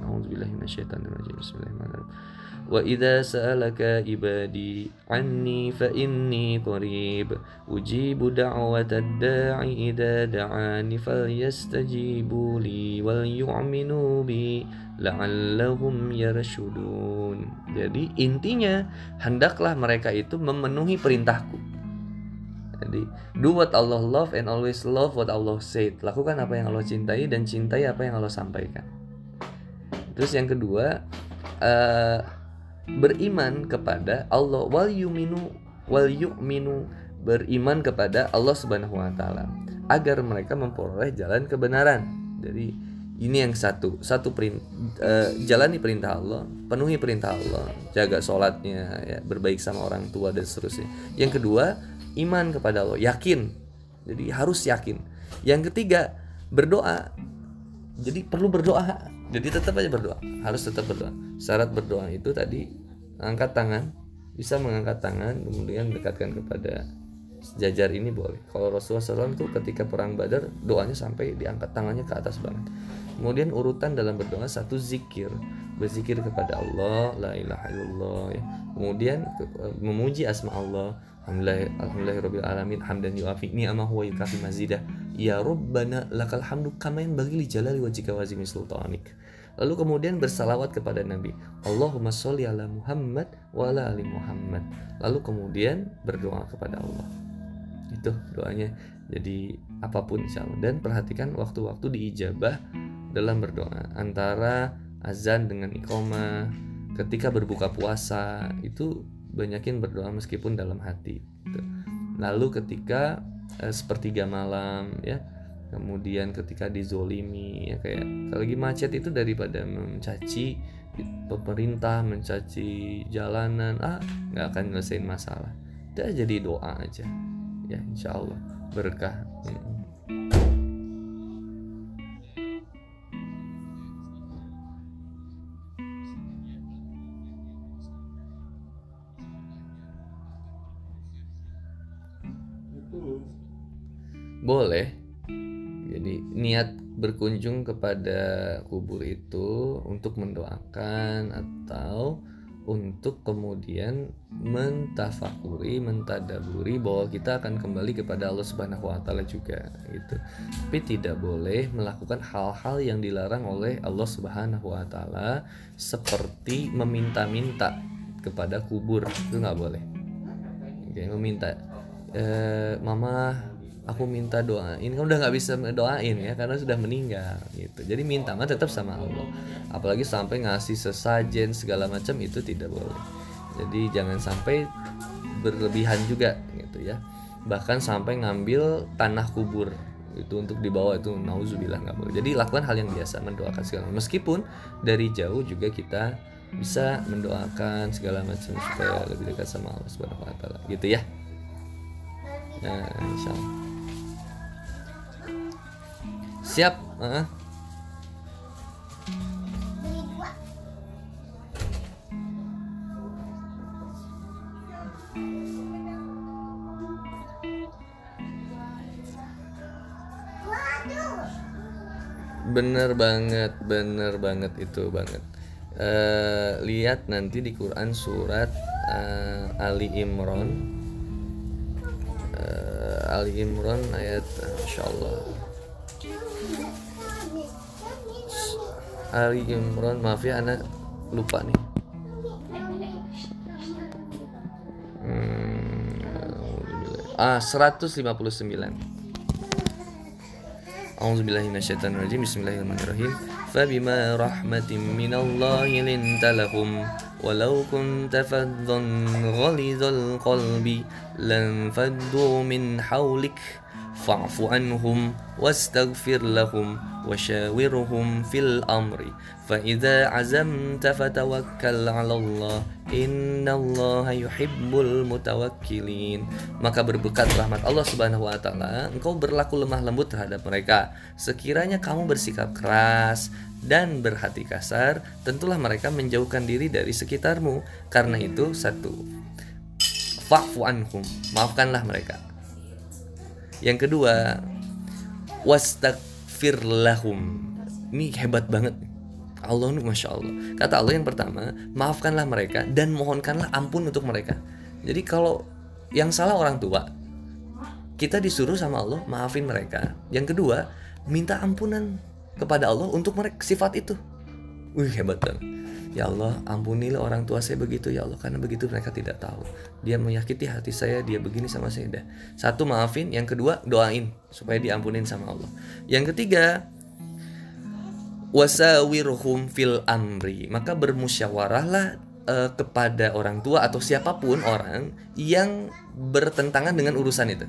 وإذا سألك عبادي عني فإني قريب أجيب دعوة الداع إذا دعاني فليستجيبوا لي وليؤمنوا بي la'allahum yarshudun. Jadi intinya hendaklah mereka itu memenuhi perintahku. Jadi do what Allah love and always love what Allah said. Lakukan apa yang Allah cintai dan cintai apa yang Allah sampaikan. Terus yang kedua, uh, beriman kepada Allah wal yuminu wal yu'minu beriman kepada Allah Subhanahu wa taala agar mereka memperoleh jalan kebenaran. Jadi ini yang satu, satu perintah, uh, jalani perintah Allah, penuhi perintah Allah, jaga sholatnya, ya, berbaik sama orang tua dan seterusnya. Yang kedua, iman kepada Allah, yakin. Jadi harus yakin. Yang ketiga, berdoa. Jadi perlu berdoa jadi tetap aja berdoa harus tetap berdoa syarat berdoa itu tadi angkat tangan. Bisa mengangkat tangan kemudian dekatkan kepada sejajar ini boleh. Kalau Rasulullah SAW tuh ketika perang Badar doanya sampai diangkat tangannya ke atas banget. Kemudian urutan dalam berdoa satu zikir. Berzikir kepada Allah la ilaha illallah ya. kemudian memuji asma Allah. Alhamdulillah alamin hamdan yuafi ni'amahu wa yukafi mazidah. Ya rabbana lakal hamdu kama yang bagi li jalali wajhika wa sultanik Lalu kemudian bersalawat kepada Nabi. Allahumma sholli ala Muhammad wa ala ali Muhammad. Lalu kemudian berdoa kepada Allah. Itu doanya. Jadi apa pun insya Allah. Dan perhatikan waktu-waktu diijabah dalam berdoa. Antara azan dengan iqomah. Ketika berbuka puasa. Itu banyakin berdoa meskipun dalam hati. Gitu. Lalu ketika eh, sepertiga malam ya kemudian ketika dizolimi ya kayak kalau lagi macet itu daripada mencaci pemerintah mencaci jalanan ah nggak akan nyelesain masalah. Udah jadi doa aja. Ya insya Allah berkah. Hmm. boleh jadi niat berkunjung kepada kubur itu untuk mendoakan atau untuk kemudian mentafakuri, mentadaburi bahwa kita akan kembali kepada Allah Subhanahu wa taala juga gitu. Tapi tidak boleh melakukan hal-hal yang dilarang oleh Allah Subhanahu wa taala seperti meminta-minta kepada kubur itu nggak boleh Oke, meminta e, mama aku minta doain kan udah nggak bisa doain ya karena sudah meninggal gitu. Jadi minta mah tetap sama Allah. Apalagi sampai ngasih sesajen segala macam itu tidak boleh. Jadi jangan sampai berlebihan juga gitu ya. Bahkan sampai ngambil tanah kubur itu untuk dibawa itu nauzubillah nggak boleh. Jadi lakukan hal yang biasa mendoakan segala meskipun dari jauh juga kita bisa mendoakan segala macam supaya lebih dekat sama Allah Subhanahu wa taala gitu ya. Nah, insyaallah. Siap, uh. Bener banget, bener banget itu banget. Uh, lihat nanti di Quran surat uh, Ali Imran. Uh, Ali Imran ayat Masya Allah Ali Imran maaf ya anak lupa nih hmm, ah 159 A'udzubillahiminasyaitonirrajim Bismillahirrahmanirrahim Fabima rahmatim minallahi linta lahum ولو كنت فظا غليظ القلب لانفضوا من حولك فاعف عنهم واستغفر لهم وشاورهم في الأمر فإذا عزمت فتوكل على الله إن الله يحب المتوكلين maka berbekat rahmat Allah Subhanahu wa taala engkau berlaku lemah lembut terhadap mereka sekiranya kamu bersikap keras dan berhati kasar tentulah mereka menjauhkan diri dari sekitarmu karena itu satu fa'fu anhum maafkanlah mereka yang kedua, wastagfir lahum. Ini hebat banget. Allah nih masya Allah. Kata Allah yang pertama, maafkanlah mereka dan mohonkanlah ampun untuk mereka. Jadi kalau yang salah orang tua, kita disuruh sama Allah maafin mereka. Yang kedua, minta ampunan kepada Allah untuk mereka sifat itu. Wih hebat banget. Ya Allah, ampunilah orang tua saya begitu ya Allah karena begitu mereka tidak tahu. Dia menyakiti hati saya, dia begini sama saya dah. Satu maafin, yang kedua doain supaya diampunin sama Allah. Yang ketiga, wasawirhum fil amri. Maka bermusyawarahlah uh, kepada orang tua atau siapa pun orang yang bertentangan dengan urusan itu.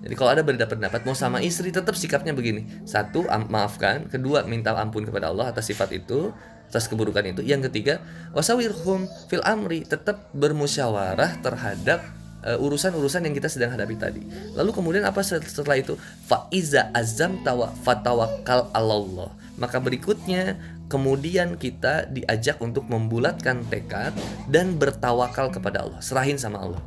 Jadi kalau ada berbeda pendapat mau sama istri tetap sikapnya begini. Satu, maafkan, kedua minta ampun kepada Allah atas sifat itu atas keburukan itu. Yang ketiga, wasawirhum fil amri tetap bermusyawarah terhadap uh, urusan-urusan yang kita sedang hadapi tadi. Lalu kemudian apa setelah itu? Faiza azam tawa fatawakal Allah. Maka berikutnya kemudian kita diajak untuk membulatkan tekad dan bertawakal kepada Allah, serahin sama Allah.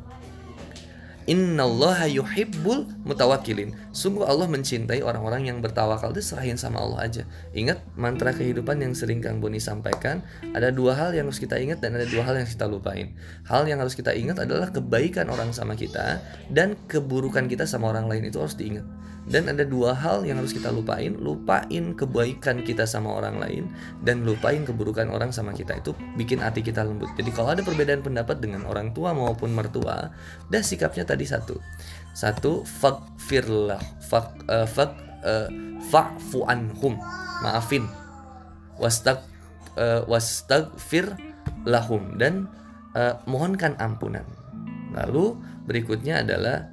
Innallaha yuhibbul mutawakilin. Sungguh Allah mencintai orang-orang yang bertawakal itu serahin sama Allah aja. Ingat mantra kehidupan yang sering Kang Boni sampaikan, ada dua hal yang harus kita ingat dan ada dua hal yang harus kita lupain. Hal yang harus kita ingat adalah kebaikan orang sama kita dan keburukan kita sama orang lain itu harus diingat. Dan ada dua hal yang harus kita lupain, lupain kebaikan kita sama orang lain dan lupain keburukan orang sama kita itu bikin hati kita lembut. Jadi kalau ada perbedaan pendapat dengan orang tua maupun mertua, dah sikapnya tadi satu. Satu, fakfirlah, fak, uh, fak, uh, anhum, maafin. Wastag, uh, wastagfir lahum dan uh, mohonkan ampunan. Lalu berikutnya adalah Eh,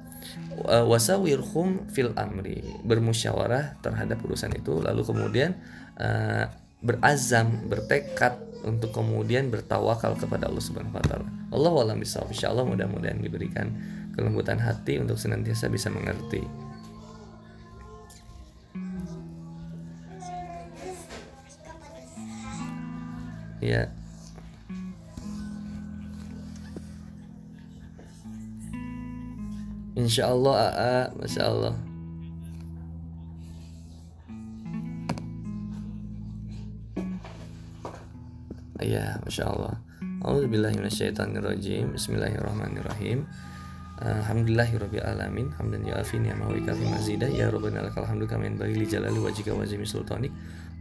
wasawirhum fil amri bermusyawarah terhadap urusan itu lalu kemudian uh, berazam bertekad untuk kemudian bertawakal kepada Allah Subhanahu wa taala. Allah bisawab. Insyaallah mudah-mudahan diberikan kelembutan hati untuk senantiasa bisa mengerti. Ya, Insya Allah AA Masya Allah. Ya Masya Allah. Bismillahirrahmanirrahim. Alhamdulillahirabbil alamin. Hamdan ya afin ya mawi kafi mazida ya rabbana lakal hamdu kama yanbaghi li jalali wajhika wa azimi sultanik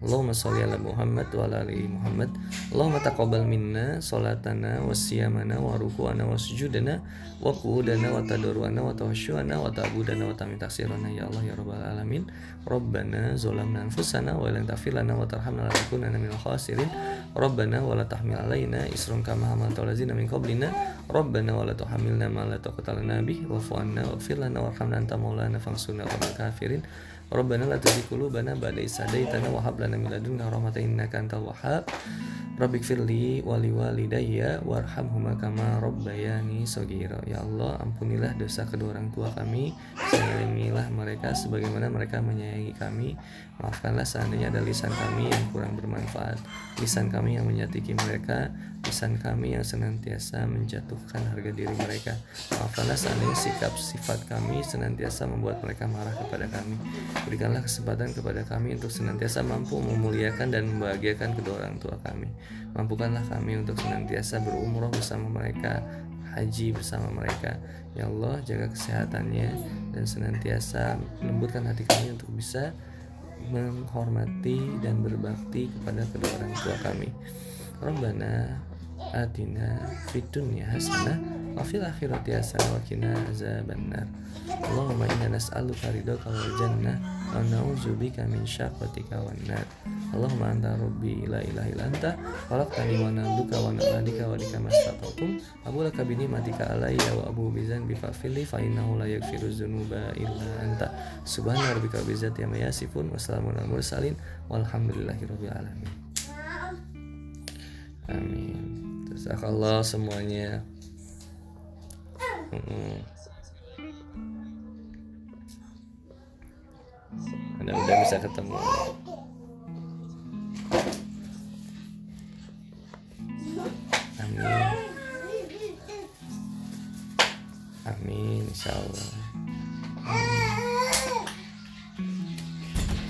Allahumma sholli ala Muhammad wa ala ali Muhammad. Allahumma taqabbal minna salatana wa siyamana wa ruku'ana wa sujudana wa qu'udana wa tadarruana wa tawassyuana wa ta'budana wa tamit taksirana. Ya Allah ya rabbal alamin. Rabbana zalamna anfusana wa lam taghfir lana wa tarhamna lanakunanna minal khasirin. Rabbana wa la tahmil alaina isran kama hamalta lazina min qablina. Rabbana wa la tuhammilna ma la taqata lana bih wa'fu anna waghfir lana warhamna anta maulana fansurna 'alal kafirin Rabbana la tuzigh qulubana ba'da idh hadaitana wa hab lana min ladunka rahmatan innaka antal wahhab Rabbik firli wali walidayya warhamhuma kama rabbayani sagira. Ya Allah, ampunilah dosa kedua orang tua kami, sayangilah mereka sebagaimana mereka menyayangi kami. Maafkanlah seandainya ada lisan kami yang kurang bermanfaat, lisan kami yang menyatiki mereka, lisan kami yang senantiasa menjatuhkan harga diri mereka. Maafkanlah seandainya sikap sifat kami senantiasa membuat mereka marah kepada kami. Berikanlah kesempatan kepada kami untuk senantiasa mampu memuliakan dan membahagiakan kedua orang tua kami. Mampukanlah kami untuk senantiasa berumroh bersama mereka, haji bersama mereka. Ya Allah, jaga kesehatannya dan senantiasa lembutkan hati kami untuk bisa menghormati dan berbakti kepada kedua orang tua kami. Rabbana atina fid dunya hasanah wa fil akhirati hasanah wa qina azabannar. Allahumma inna nas'aluka ridhaka wal jannah wa na'udzubika min syaqatika wan nar. Allahumma anta rabbi la ilaha illa anta khalaqtani wa nabduka wa nabdika wa lika mastata'tum abu laka bi ni'matika alayya wa abu bi dzanbi fa'fili fa innahu la yaghfiru dzunuba illa anta. Subhana rabbika rabbil izzati amma yasifun wa salamun alal mursalin. Alamin. Amin Jazakallah semuanya. Mm-mm. mudah-mudahan bisa ketemu. Amin. Amin insyaallah.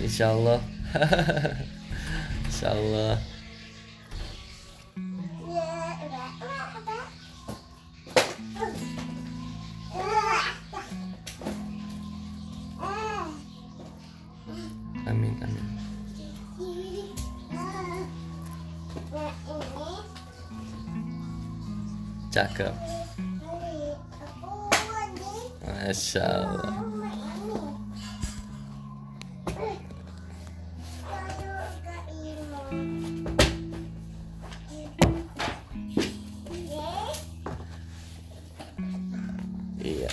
Insyaallah. Insyaallah. amin cakep. Masya Allah iya.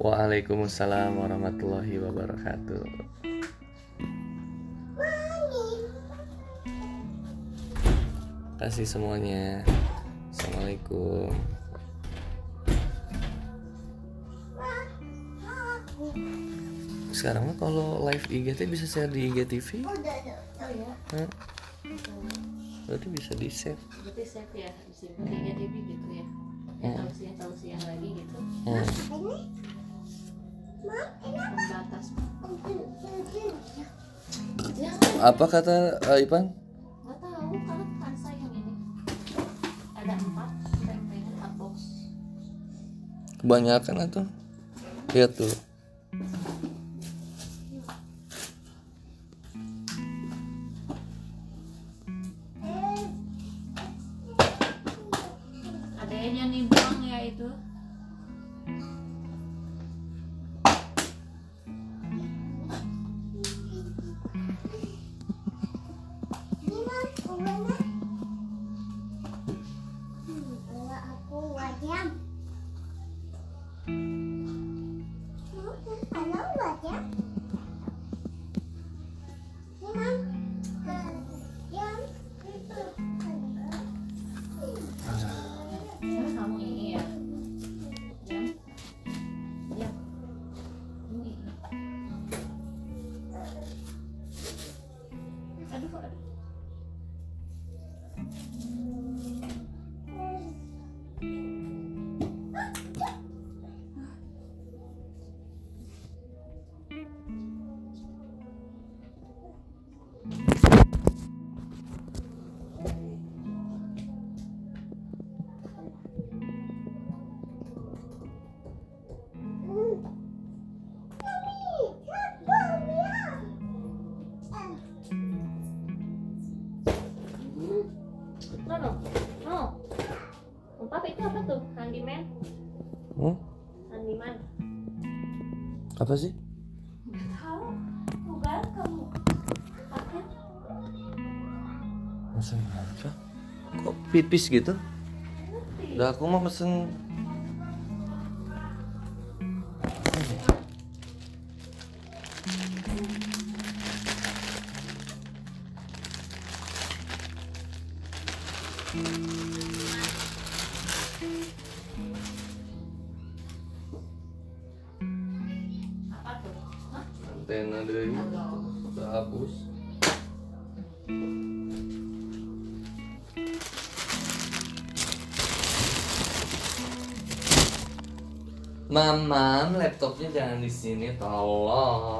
Waalaikumsalam warahmatullahi wabarakatuh. Kasih semuanya. Assalamualaikum. Sekarang mah kalau live IGT bisa share di IGTV. Hah? Berarti bisa di save. Berarti save ya, disimpan di IGTV gitu ya. Ya tausiah tausiah lagi gitu. Hmm. Pembatas. Ya, Apa kata uh, Ipan? Kebanyakan atau? Lihat tuh. Apa sih? Masa apa? Kok pipis gitu? Udah aku mau pesen jangan di sini, tolong.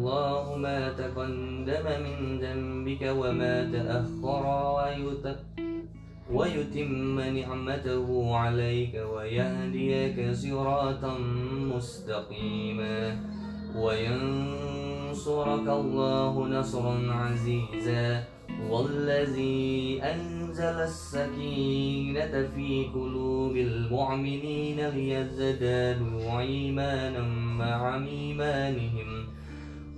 الله ما تقدم من ذنبك وما تأخر ويت- ويتم نعمته عليك ويهديك صراطا مستقيما. وينصرك الله نصرا عزيزا. والذي أنزل السكينة في قلوب المؤمنين ليزدادوا إيمانا مع إيمانهم.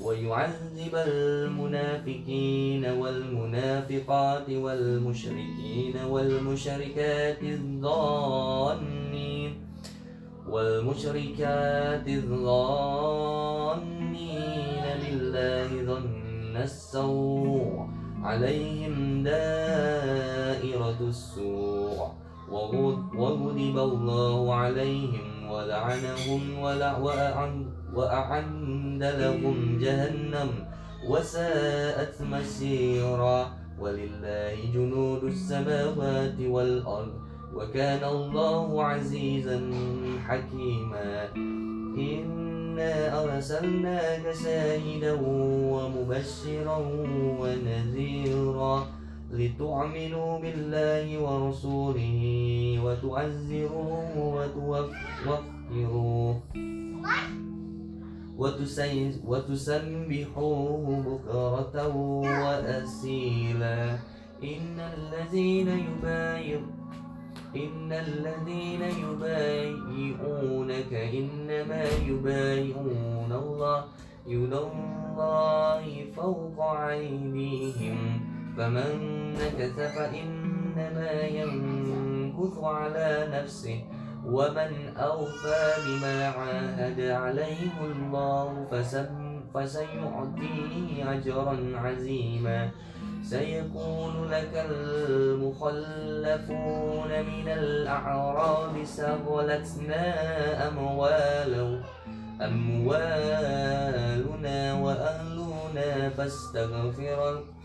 ويعذب المنافقين والمنافقات والمشركين والمشركات الظانين والمشركات الظانين بالله ظن السوء عليهم دائرة السوء وغض- وغضب الله عليهم ولعنهم وأعد لهم جهنم وساءت مسيرا ولله جنود السماوات والأرض وكان الله عزيزا حكيما إنا أرسلناك شاهدا ومبشرا ونذيرا لتؤمنوا بالله ورسوله وتعزروه وتوفروه وتسبحوه بكرة وأسيلا إن الذين يبايعون إن الذين يبايعونك إنما يبايعون الله يد الله فوق أيديهم. فمن نكث فإنما ينكث على نفسه ومن أوفى بما عاهد عليه الله فسيعطيه أجرا عظيما سيقول لك المخلفون من الأعراب سغلتنا أموالا أموالنا وأهلنا فاستغفر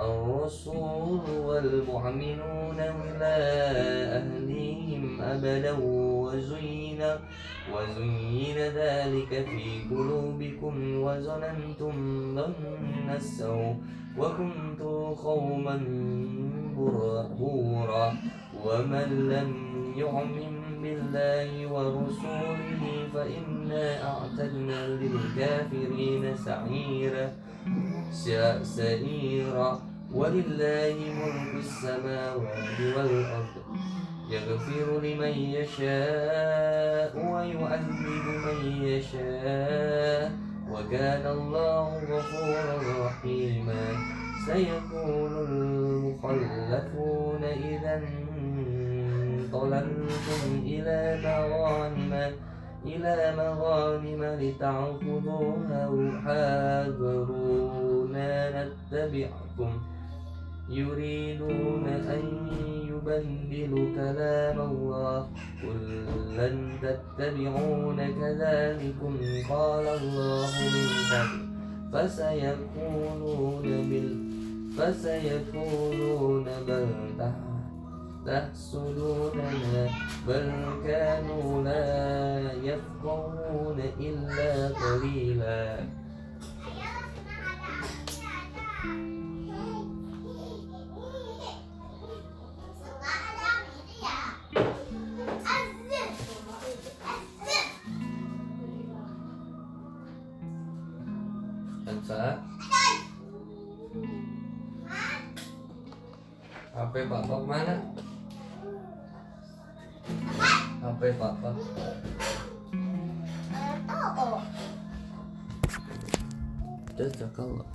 الرسول والمؤمنون إلى أهليهم أبدا وزين وزين ذلك في قلوبكم وظننتم ظن السوء وكنتم قوما بورا ومن لم يؤمن بالله ورسوله فإنا أعتدنا للكافرين سعيرا سعيرا ولله ملك السماوات والأرض. يغفر لمن يشاء ويعذب من يشاء. وكان الله غفورا رحيما. سيقول المخلفون إذا انطلقتم إلى مغانم. إلى مغانم لتعخذوها حاذرونا نتبعكم. يريدون أن يبدلوا كلام الله. قل لن تتبعون كذلكم. قال الله من قبل فسيقولون بال فسيقولون بل تحسدوننا بل كانوا لا يفقهون إلا قليلا. Elsa HP papa mana? HP papa tahu. Jazakallah